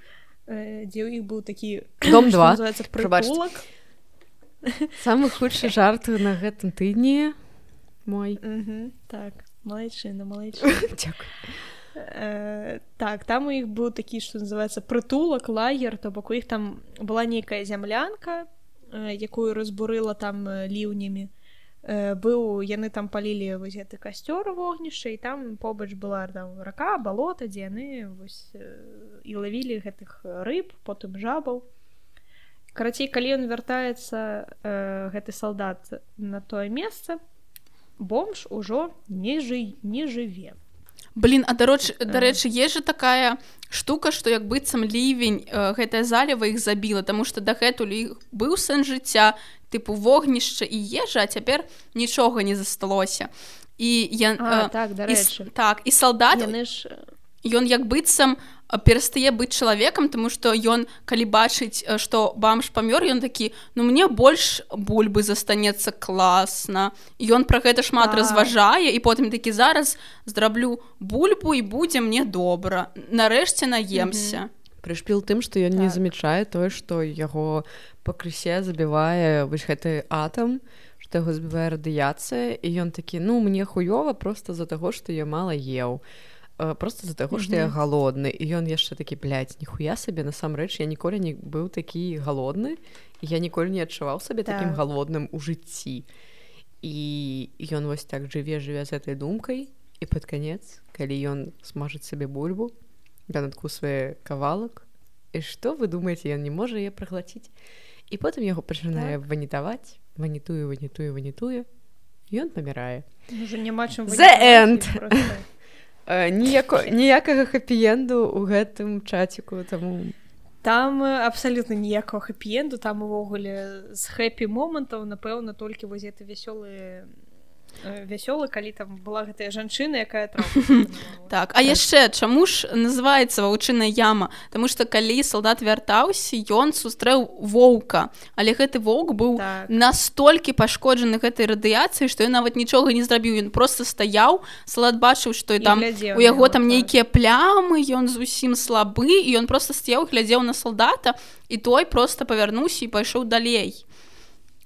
[SPEAKER 2] э, дзе ў іх быў такі <coughs>
[SPEAKER 1] Дом два.
[SPEAKER 2] прытулак.
[SPEAKER 1] самы худшы жарт на гэтым тыдні мой
[SPEAKER 2] Мгм, так малайчына малайчына. <laughs> Э, так там у іх быў такі што называется прытулак лагер то бок у іх там была нейкая зямлянка э, якую разбурыла там э, ліўнямі Э, быў яны там палілі вось гэты касцёр вогнішча і там побач была там рака балота дзе яны вось э, і лавілі гэтых рыб потым жабаў. Карацей калі ён вяртаецца э, гэты салдат на тое месца бомж ужо не жы не жыве
[SPEAKER 3] блин а дароч дарэчы есть же такая штука что як быццам лівень э, гэтая заліва іх забіла тому что дагэтуль іх быў сэн жыцця тыпу вогнішча і ежа а цяпер нічога не засталося. І я
[SPEAKER 2] А,
[SPEAKER 3] э,
[SPEAKER 2] так
[SPEAKER 3] і, так і салдат
[SPEAKER 2] яны ж
[SPEAKER 3] ён як быццам перастае быць чалавекам тому что ён калі бачыць э, што бамж памёр ён такі ну мне больш бульбы застанецца класна ён пра гэта шмат
[SPEAKER 2] Так.
[SPEAKER 3] разважае і потым такі зараз зраблю бульбу і будзе мне добра нарэшце наемся.
[SPEAKER 1] Прышпіл тым што ён не
[SPEAKER 2] Так.
[SPEAKER 1] замячае тое што яго пакрысе забівае вось гэты атам што яго збівае радыяцыя і ён такі ну мне хуёва просто з-за таго што я мала еў Э, просто з-за таго што я галодны і ён яшчэ такі блядь, ніхуя сабе насамрэч я ніколі не быў такі галодны я ніколі не адчуваў сабе такім
[SPEAKER 2] Так.
[SPEAKER 1] галодным у жыцці і ён вось так жыве жыве з гэтай думкай і пад канец калі ён смажыць сабе бульбу ён адкусвае кавалак і што вы думаеце ён не можа яе праглаціць і потым яго пачынае
[SPEAKER 2] Так.
[SPEAKER 1] ванітаваць ванітуе ванітуе ванітуе ён памірае
[SPEAKER 2] няма чым
[SPEAKER 1] The end. Э, ніяко ніякага хэпі-энду ў гэтым чаціку таму
[SPEAKER 2] там абсалютна ніякага хэпі-энду там увогуле з хэпі момантаў напэўна толькі вось это вясёлыя вясёлы калі там была гэтая жанчына якая <laughs>
[SPEAKER 3] так а яшчэ чаму ж называется ваўчыная яма Таму что калі солдат вяртаўся ён сустрэў воўка. Але гэты воўк быў так. настолькі пашкоджаны гэтай радыяцыі што ён нават нічога не зрабіў. Ён просто стаяў салат бачыў што і там у яго там нейкія плямы ён зусім слабы і ён просто стаяў глядзеў на солдата і той просто павярнуўся і пайшоў далей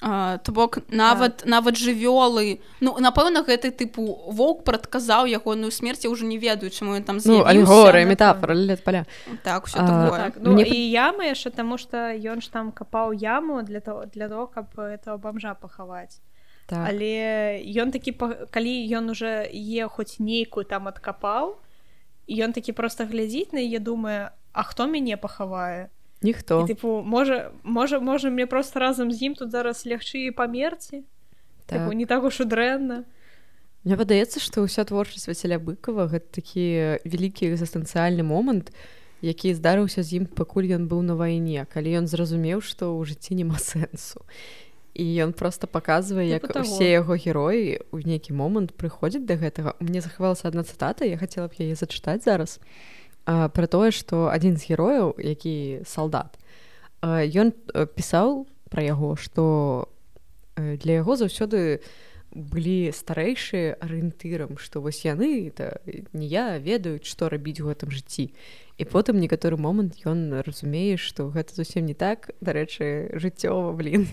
[SPEAKER 3] то бок нават так. нават жывёлы. Ну напэўна гэты тыпу воўк прадказаў ягоную смерць ўжо не ведаю чаму ён там
[SPEAKER 1] ну, горы метафора лет поля
[SPEAKER 2] так, а, так ну, мне... і ямы яшчэ таму что ён ж там капаў яму для того для того каб этого бомжа пахаваць. Так. але ён такі калі ён уже е хоць нейкую там адкапаў ён такі просто глядзіць на яе думае А хто мяне пахавае
[SPEAKER 1] ніхто
[SPEAKER 2] типу можа можа можа мне просто разам з ім тут зараз лягчы і памерці так. не так уж і дрэнна
[SPEAKER 1] Мне падаецца што ўся творчасць васяля быкова гэта такі вялікі экзістэнцыяльны момант які здарыўся з ім пакуль ён быў на вайне калі ён зразумеў што ў жыцці няма сэнсу. І ён просто паказвае як усе яго героі ў нейкі момант прыходзяць да гэтага. Мне захавалася адна цытата я хацела б яе зачытаць зараз пра тое што адзін з герояў які салдат ён пісаў пра яго што для яго заўсёды былі старэйшыя арыентырам што вось яны это не я ведаюць што рабіць у гэтым жыцці. І потым некаторы момант ён разумее што гэта зусім не так. Дарэчы жыццёва блин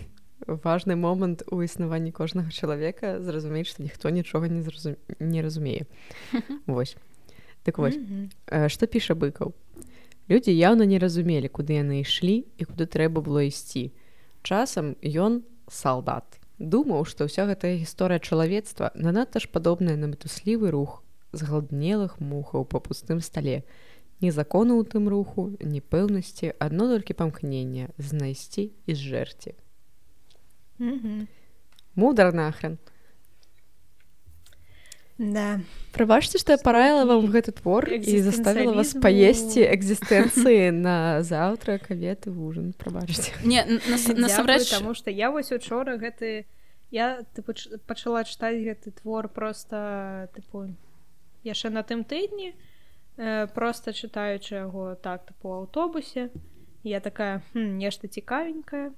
[SPEAKER 1] важны момант у існаванні кожнага чалавека зразумець што ніхто нічога не зразу... не разумее. <laughs> Восьось Так вось mm -hmm. што піша быкаў Людзі яўна не разумелі куды яны ішлі і куды трэба было ісці часам ён салдат думаў што ўся гэтая гісторыя чалавецтва на надта ж падобная на мытуслівы рух згладнелых мухаў па пустым стале ні закону ў тым руху ні пэўнасці адно толькі памкнення знайсці і зжэрці
[SPEAKER 2] mm -hmm.
[SPEAKER 1] мудар нахрен
[SPEAKER 2] Да.
[SPEAKER 1] Прабачце, што я параіла вам гэты твор і заставіла вас паесці экзістэнцыі на заўтра каветы вужын прабачце
[SPEAKER 3] не насамрэч
[SPEAKER 2] таму што я вось учора гэты я тыпу, пачала чытаць гэты твор просто тыпу яшчэ на тым тыдні э, просто чытаючы яго так тыпу аўтобусе я такая нешта цікавенькая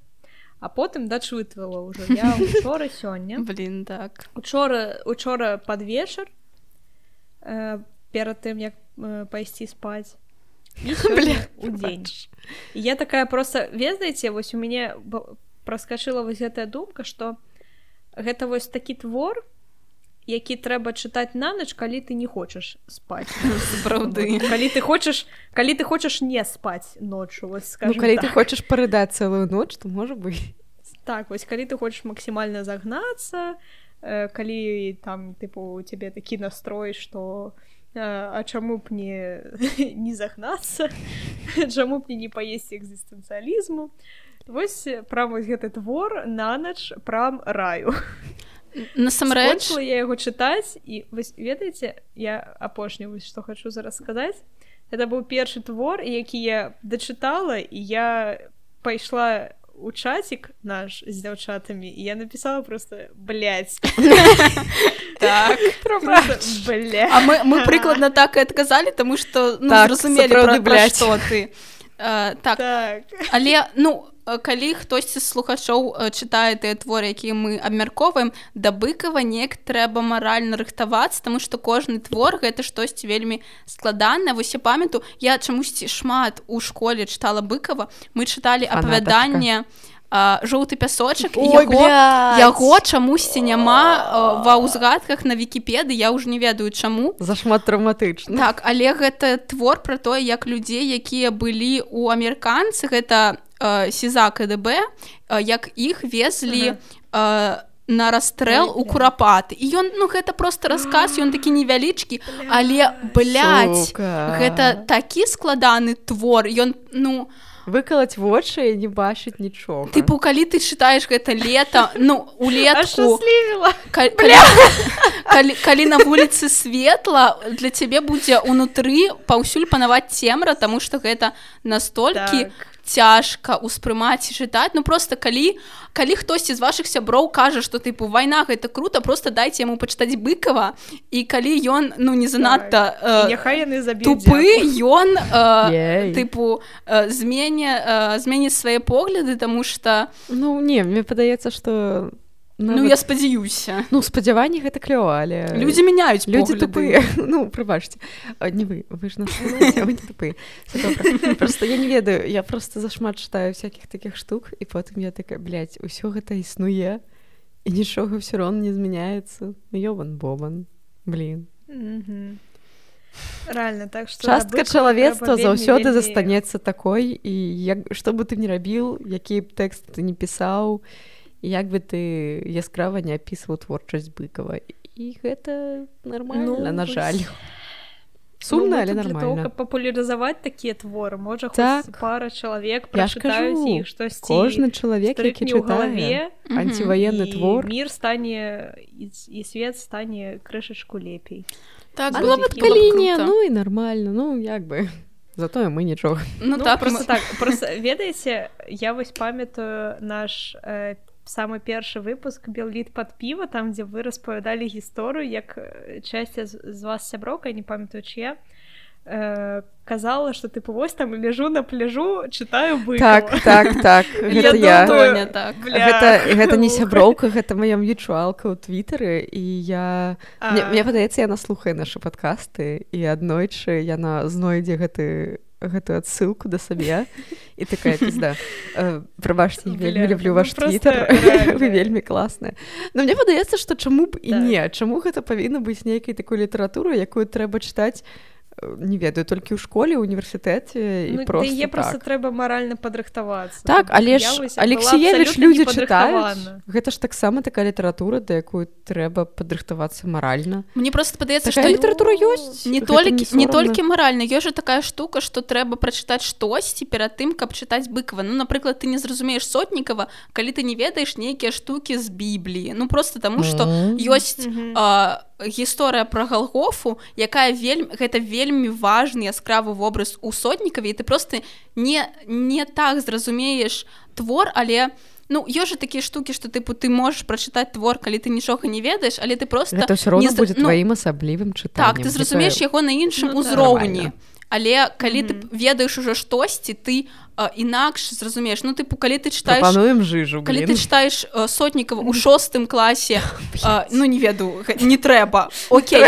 [SPEAKER 2] а потым дачытвала ўжо. Я учора сёння. <laughs>
[SPEAKER 3] Блин так.
[SPEAKER 2] Учора учора под вечар э, перад тым як э, пайсці спаць. <laughs> У дзень я такая просто ведаеце вось у мяне проскачыла вось гэтая думка что гэта вось такі твор які трэба чытаць на ноч калі ты не хочаш спаць <laughs>
[SPEAKER 3] сапраўды
[SPEAKER 2] калі ты хочаш калі ты хочаш не спаць ночу вось
[SPEAKER 1] ну, калі так. ты хочаш парыдаць цэлую ноч то можа быть
[SPEAKER 2] так вось калі ты хочаш максімальна загнацца э, калі там тыпу у цябе такі настрой что э, а чаму б не <laughs> не загнацца <laughs> чаму б мне не паесці экзістэнцыялізму вось прам вось гэты твор на ноч прам раю
[SPEAKER 3] насамрэч
[SPEAKER 2] я яго чытаць і вось ведаеце я апошні вось што хочу зараз сказаць это быў першы твор які я дачытала і я пайшла у чатик наш з дзяўчатамі і я написала просто
[SPEAKER 3] так.
[SPEAKER 2] А
[SPEAKER 3] мы мы прыкладна так і адказалі тому что ну, так, разумелі что ты. Uh, так. так. Але ну калі хтосьці з слухачоў чытае тыя творы якія мы абмяркоўваем да быкава неяк трэба маральна рыхтавацца тому что кожны твор гэта штосьці вельмі складана. Вось я памяту я чамусьці шмат у школе чытала быкава. Мы чыталі апавяданне жоўты пясочак яго, яго чамусьці няма ва ўзгадках на вікіпеды я ўж не ведаю чаму.
[SPEAKER 1] Зашмат траўматычна
[SPEAKER 3] так але гэта твор пра тое як людзей якія былі у амерыканцы гэта сеза кДб як іх везлі ага. на расстрэл у курапаты і ён ну гэта просто расказ ён такі невялічкі але блядь, гэта такі складаны твор. Ён ну у
[SPEAKER 1] выкалаць вочы не бачыць нічога
[SPEAKER 3] тыпу калі ты чытаеш гэта лета ну улетку
[SPEAKER 2] калі,
[SPEAKER 3] калі на вуліцы светла для цябе будзе унутры паўсюль панаваць цемра тому что гэта настолькі так. Цяжка ўспрымаць і чытаць ну просто калі калі хтосьці з вашых сяброў кажа что тыпу вайна гэта круто просто дайце яму пачытаць быкова і калі ён ну не занадта
[SPEAKER 2] Так. І няхай яны заб'юць
[SPEAKER 3] тупы ён
[SPEAKER 1] Ей.
[SPEAKER 3] тыпу э, змене э, зменіць свае погляды тому что
[SPEAKER 1] Ну не мне падаецца что
[SPEAKER 3] ну я спадзяюся
[SPEAKER 1] ну спадзяванні гэта клёва але
[SPEAKER 3] людзі мяняюць
[SPEAKER 1] Людзі тупыя <laughs> ну прыбачце не вы вы ж нас слухаеце, а вы не тупыя Всё добра. просто я не ведаю я просто зашмат читаю всяких таких штук і потым я такая блядь, усё гэта існуе і нічога все роўно не змяняецца Ну, ёбан бобан блин.
[SPEAKER 2] Мгм. Реально, так что
[SPEAKER 1] частка чалавецтва заўсёды застанецца такой і як што бы ты не рабіў які б тэкст ты не пісаў і як бы ты яскрава не апісваў творчасць быкава і гэта нормально
[SPEAKER 2] Ну,
[SPEAKER 1] на жаль.
[SPEAKER 2] Ну,
[SPEAKER 1] сумна
[SPEAKER 2] мы
[SPEAKER 1] але нормально?
[SPEAKER 2] каб папулярызаваць такія творы можа
[SPEAKER 1] Так.
[SPEAKER 2] пара чалавек прачытаюць іх штосьці
[SPEAKER 1] кожны чалавек які чытае антиваенны твор.
[SPEAKER 2] мір стане і, і свет стане крышачку лепей.
[SPEAKER 3] Так было б
[SPEAKER 1] калі не ну і нормально ну як бы. Затое мы нічога
[SPEAKER 3] ну,
[SPEAKER 2] ну,
[SPEAKER 3] так
[SPEAKER 2] просто
[SPEAKER 3] мы-
[SPEAKER 2] так просто ведаеце я вось памятаю наш э, самы першы выпуск белліт под піва там дзе вы распавядалі гісторыю як э, часці з, вас сяброка я не памятаю чья э, казала что ты вось там ляжу на пляжу чытаю бы <laughs>
[SPEAKER 1] так так так гэта я.
[SPEAKER 2] думаю,
[SPEAKER 3] Тоня, так.
[SPEAKER 1] гэта гэта не <laughs> сяброўка гэта моя м'ючуалка ў твиттары і я Мне, мне падаецца яна слухае нашы падкасты і аднойчы яна знойдзе гэты гэтую адсылку да сабе і такая пізда прабачце вельмі люблю ваш твиттер. <laughs> вы вельмі класныя но мне падаецца што чаму б і не чаму гэта павінна быць нейкай такой літаратуры якую трэба чытаць не ведаю толькі ў школе універсітэце і
[SPEAKER 2] ну,
[SPEAKER 1] просто
[SPEAKER 2] яе просто
[SPEAKER 1] так.
[SPEAKER 2] трэба маральна падрыхтавацца
[SPEAKER 1] Так, але ж Алексеевич людзі чытаюць. Гэта ж таксама такая літаратура, да якую трэба падрыхтавацца маральна.
[SPEAKER 3] мне просто падаецца
[SPEAKER 1] Такая
[SPEAKER 3] что
[SPEAKER 1] літаратура ёсць.
[SPEAKER 3] не толькі не,
[SPEAKER 1] сорамна.
[SPEAKER 3] толькі маральна ёсць жа такая штука что трэба прачытаць штосьці перад тым каб чытаць быкова ну напрыклад ты не зразумееш сотнікава калі ты не ведаеш нейкія штукі з бібліі ну просто таму что
[SPEAKER 1] Мгм.
[SPEAKER 3] ёсць
[SPEAKER 2] Мгм.
[SPEAKER 3] а, гісторыя пра галгофу якая вельмі гэта вельмі важны яскравы вобраз у сотнікаве і ты просто не не так зразумееш твор але ну ёсць жа такія штукі што тыпу ты можаш прачытаць твор калі ты нічога не ведаеш але ты просто
[SPEAKER 1] Гэта ўсё роўно
[SPEAKER 3] не
[SPEAKER 1] будзе
[SPEAKER 3] ну,
[SPEAKER 1] тваім асаблівым чытаннем.
[SPEAKER 3] так ты зразумееш яго на іншым
[SPEAKER 2] Ну,
[SPEAKER 3] узроўні
[SPEAKER 1] нармальна.
[SPEAKER 3] Але калі ты
[SPEAKER 2] Мгм.
[SPEAKER 3] ведаеш ужо штосьці ты а, інакш зразумееш. Ну тыпу калі ты читаеш
[SPEAKER 1] Прапануем жыжу,
[SPEAKER 3] калі
[SPEAKER 1] блін.
[SPEAKER 3] ты читаеш сотнікова у шостым класе <laughs> а, ну не веду не трэба. Окей.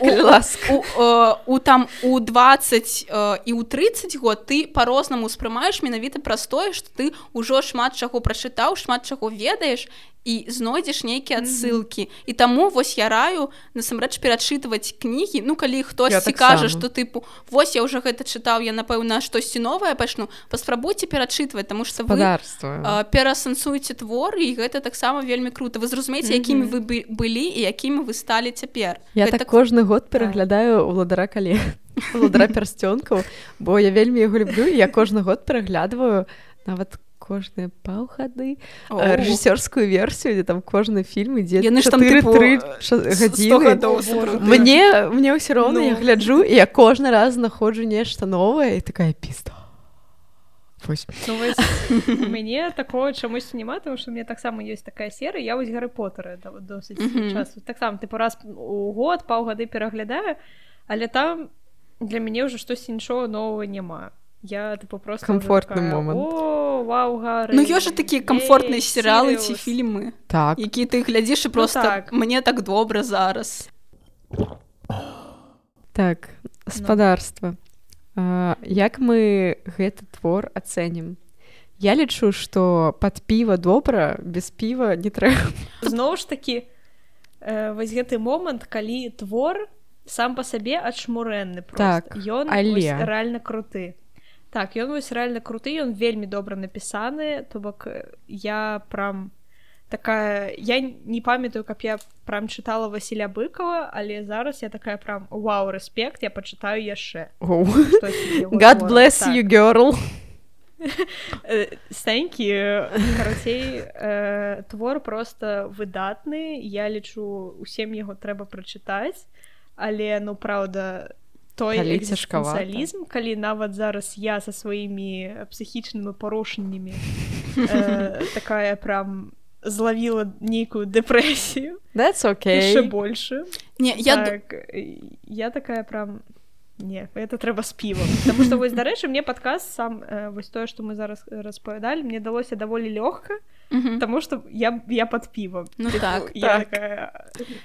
[SPEAKER 3] у,
[SPEAKER 1] калі
[SPEAKER 3] у, э, у там у 20 э, і у 30 год ты по-рознаму успрымаеш менавіта праз тое што ты ўжо шмат чаго прачытаў шмат чаго ведаеш і знойдзеш нейкія адсылкі. І таму вось я раю насамрэч перачытваць кнігі. Ну калі хтосьці
[SPEAKER 1] таксама.
[SPEAKER 3] кажа што тыпу вось я ўжо гэта чытаў я напэўна штосьці новае пачну паспрабуйце перачытваць таму што вы
[SPEAKER 1] Гаспадарства.
[SPEAKER 3] э, перасэнсуеце творы і гэта таксама вельмі круто вы зразумееце якімі вы бы- былі і якімі вы сталі цяпер.
[SPEAKER 1] Я
[SPEAKER 3] Гэта
[SPEAKER 1] так кожны год пераглядаю уладара калі <laughs> уладара пярсцёнкаў, бо я вельмі яго люблю я кожны год пераглядваю нават кожныя паўгады
[SPEAKER 3] О.
[SPEAKER 1] рэжысёрскую версію, дзе там кожны фільм ідзе
[SPEAKER 3] Яны ж там, тыпу,
[SPEAKER 1] 3
[SPEAKER 3] 100
[SPEAKER 1] гадзіны.
[SPEAKER 3] гадоў
[SPEAKER 2] О,
[SPEAKER 3] сапраўды.
[SPEAKER 1] Мне мне ўсё роўна я
[SPEAKER 2] Ну.
[SPEAKER 1] гляджу і я кожны раз знаходжу нешта новае і такая піста.
[SPEAKER 2] Ну, <laughs> мяне такого чамусь няма тому что у меня таксама ёсць такая серыя я вось гары потары досыць
[SPEAKER 3] Мгм.
[SPEAKER 2] часу таксама тыпу раз у год паўгады пераглядаю але там для мяне ўжо штось іншого нового няма я тыпу просто ўжо
[SPEAKER 1] Камфортны
[SPEAKER 2] такая,
[SPEAKER 1] момант.
[SPEAKER 2] «О, вау гары
[SPEAKER 3] Ну ёсць жа такія камфортныя
[SPEAKER 2] ей,
[SPEAKER 3] серыялы ці
[SPEAKER 2] Сірыус».
[SPEAKER 3] фільмы
[SPEAKER 1] Так.
[SPEAKER 3] які ты глядзіш і просто
[SPEAKER 2] так.
[SPEAKER 3] мне так добра зараз
[SPEAKER 1] Так, спадарства. А, як мы гэты твор ацэнім? Я лічу, што пад піва добра, без піва не трэба.
[SPEAKER 2] зноў ж такі э, вось гэты момант калі твор сам па сабе адшмурэнны
[SPEAKER 1] Так,
[SPEAKER 2] ён
[SPEAKER 1] але-
[SPEAKER 2] рэальна круты так ён вось рэальна круты ён вельмі добра напісаны то бок э, я прям такая я не памятаю каб я прям чытала Васіля быкова але зараз я такая прям вау рэспект я пачытаю яшчэ яго
[SPEAKER 1] God
[SPEAKER 2] твора.
[SPEAKER 1] bless
[SPEAKER 2] Так.
[SPEAKER 1] you, girl. <laughs>
[SPEAKER 2] Стэнькі карацей э, твор просто выдатны я лічу усім яго трэба прачытаць але ну праўда той
[SPEAKER 1] Калі
[SPEAKER 2] экзістэнцыялізм калі нават зараз я са сваімі псіхічнымі парушэннямі <laughs> э, такая прям злавіла нейкую дэпрэсію
[SPEAKER 1] okay.
[SPEAKER 2] больше.
[SPEAKER 3] Не, я
[SPEAKER 2] так, э, я такая прям не это трэба з півам <laughs> потому что вось дарэчы мне падказ сам э, вось тое што мы зараз распавядалі мне далося даволі лёгка
[SPEAKER 3] Мгм.
[SPEAKER 2] потому что я я под півам
[SPEAKER 3] Ну так,
[SPEAKER 2] я
[SPEAKER 1] так.
[SPEAKER 2] такая,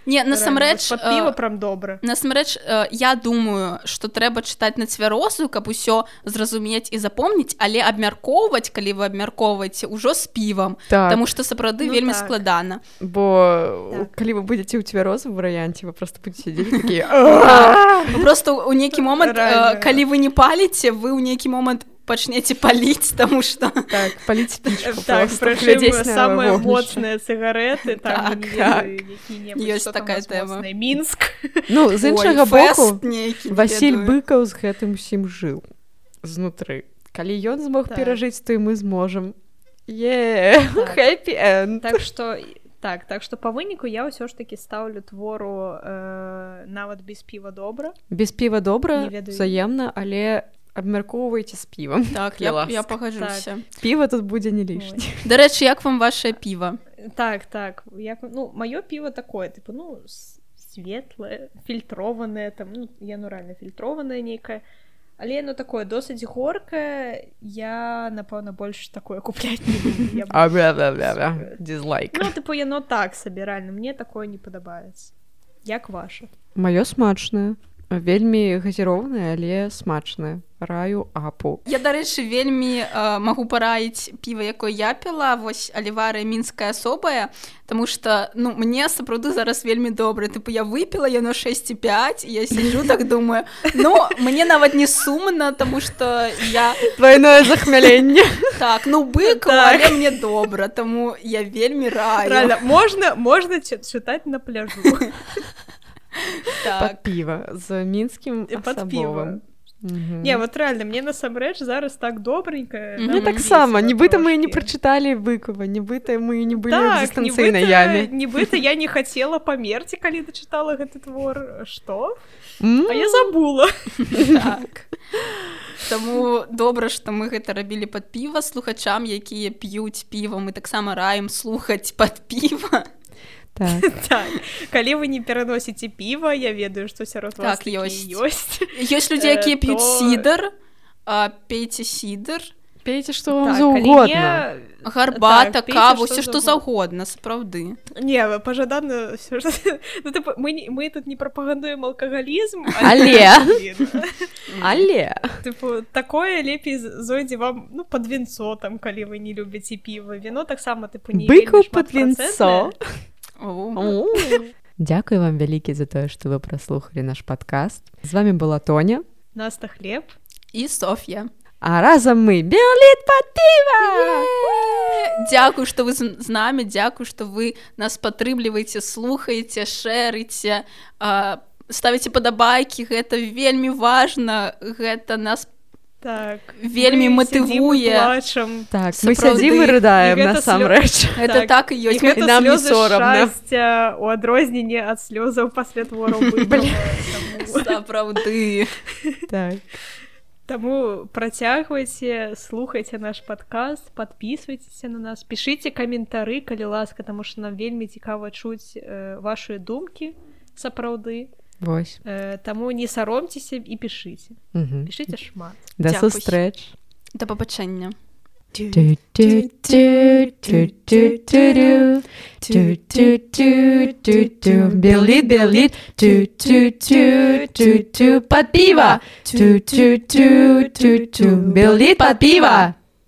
[SPEAKER 3] Не, насамрэч,
[SPEAKER 2] под
[SPEAKER 3] э,
[SPEAKER 2] піва прям добра
[SPEAKER 3] Насамрэч я думаю што трэба чытаць на цвярозу каб усё зразумець і запомніць але абмяркоўваць калі вы абмяркоўваеце ўжо з півам
[SPEAKER 1] Так,
[SPEAKER 3] Таму што сапраўды
[SPEAKER 2] Ну
[SPEAKER 3] вельмі
[SPEAKER 2] так.
[SPEAKER 3] складана
[SPEAKER 1] бо
[SPEAKER 2] Так.
[SPEAKER 1] калі вы будзеце ў цвярозым варыянце вы просто будете
[SPEAKER 3] Ну, <laughs> просто у нейкі момант калі вы не паліце вы ў нейкі момант пачнеце паліць <laughs> таму што
[SPEAKER 1] так паліць
[SPEAKER 2] так самыя моцныя цыгареты
[SPEAKER 3] Так, Ёсць такая тэма.
[SPEAKER 2] мінск
[SPEAKER 1] Ну з іншага боку
[SPEAKER 3] нейкі,
[SPEAKER 1] Васіль быкаў з гэтым усім жыў знутры. Калі ён змог
[SPEAKER 2] Так.
[SPEAKER 1] перажыць то і мы зможам. Е
[SPEAKER 2] Так.
[SPEAKER 1] хэппі
[SPEAKER 2] так что так так что по выніку я ўсё ж таки ставлю твору э, нават без піва добра.
[SPEAKER 1] Без піва добра взаемна але абмяркоўвайце з півам <laughs>
[SPEAKER 3] так я, я пагажуся
[SPEAKER 1] піва тут будзе не лішні
[SPEAKER 3] Дарэчы як вам ваше піва
[SPEAKER 2] так так. Як ну маё піва такое типу ну светлае фільтраванае там ну, яно рэальна фільтраванае нейкае але яно такое досыць горкае я напэўна больш такое купляць
[SPEAKER 1] дизлайк.
[SPEAKER 2] Ну тыпу яно так сабе рэальна мне такое не падабаецца як ваше
[SPEAKER 1] маё смачнае вельмі газіроўнае але смачнае раю апу.
[SPEAKER 3] Я дарэчы вельмі э, магу параіць піва якое я піла. Вось аліварыя мінская асобая. Таму что ну мне сапраўды зараз вельмі добра тыпу я выпіла яно 6,5 я сижу так думаю Ну мне нават не сумна тому что я
[SPEAKER 1] двойное захмяленне
[SPEAKER 3] так ну бык
[SPEAKER 2] Так.
[SPEAKER 3] мне добра таму я вельмі раю.
[SPEAKER 2] Рэальна, можна можна чы- чытаць на пляжу?
[SPEAKER 3] Так.
[SPEAKER 1] под піва з мінскім
[SPEAKER 2] І пад
[SPEAKER 1] асабовым. Мгм.
[SPEAKER 2] Не вот реально мне насамрэч зараз так добренько
[SPEAKER 3] Мгм.
[SPEAKER 1] Мне таксама нібыта мы не прачыталі выкува нібыта мы не былі
[SPEAKER 2] так, нібыта-
[SPEAKER 1] яме
[SPEAKER 2] нібыта я не хацела памерці калі дачытала гэты твор что
[SPEAKER 1] М,
[SPEAKER 2] а я забула
[SPEAKER 3] так. Таму добра, што мы гэта рабілі пад піва слухачам, якія п'юць піва, мы таксама раім слухаць пад піва.
[SPEAKER 1] Так. <laughs>
[SPEAKER 2] Так. Калі вы не пераносіце піва я ведаю што сярод вас
[SPEAKER 3] Так, ёсць.
[SPEAKER 2] ёсць
[SPEAKER 3] Ёсць людзі, якія п'юць
[SPEAKER 2] то-
[SPEAKER 3] сідар, а, пейце сідар,
[SPEAKER 1] пейце што вам
[SPEAKER 2] Так,
[SPEAKER 1] заўгодна
[SPEAKER 2] калі
[SPEAKER 3] гарбата,
[SPEAKER 2] Так,
[SPEAKER 3] каву,
[SPEAKER 2] што
[SPEAKER 3] ўсё што
[SPEAKER 2] заўгодна.
[SPEAKER 3] сапраўды.
[SPEAKER 2] не не пажадана всё ж- <laughs> ну, типу, мы не- мы тут не прапагандуем алкагалізм <laughs>
[SPEAKER 1] Але. але
[SPEAKER 2] тыпу такое лепей з- зойдзе вам ну под вінцо там калі вы не любіце піва віно таксама тыпу не
[SPEAKER 1] быкаў
[SPEAKER 2] вельмі
[SPEAKER 1] под вінцо Дзякуй вам вялікі за тое што вы праслухалі наш падкаст з вами была Тоня.
[SPEAKER 2] Наста хлеб.
[SPEAKER 3] І Соф'я.
[SPEAKER 1] а разам мы беліт пад піва
[SPEAKER 3] Дзякуй, што вы з намі, дзякуй, што вы нас падтрымліваеце, слухаеце, шэрыце, а, ставіце падабайкі, гэта вельмі важна, гэта нас
[SPEAKER 2] так
[SPEAKER 3] Вельмі матывуе.
[SPEAKER 2] плачам
[SPEAKER 1] так мы сядзім і рыдаем насамрэч
[SPEAKER 3] Гэта <laughs> так ёсць.
[SPEAKER 2] гэта
[SPEAKER 1] нам не
[SPEAKER 2] слёзы
[SPEAKER 1] сорамна.
[SPEAKER 2] у адрозненне ад слёзаў пасля твораў.
[SPEAKER 3] Сапраўды.
[SPEAKER 1] так
[SPEAKER 2] Таму працягвайце слухайце наш падкаст подписывайтеся на нас пішыце каментары калі ласка таму што нам вельмі цікава чуць э, вашыя думкі сапраўды
[SPEAKER 1] вось
[SPEAKER 2] э, таму не саромцеся і пішыце
[SPEAKER 1] Мгм.
[SPEAKER 2] пішыце шмат
[SPEAKER 1] да сустрэч
[SPEAKER 3] Да пабачэння.
[SPEAKER 1] Тю-тю-тю-тю-тю под пиво. Тю-тю-тю-тю-тю, белит под пиво.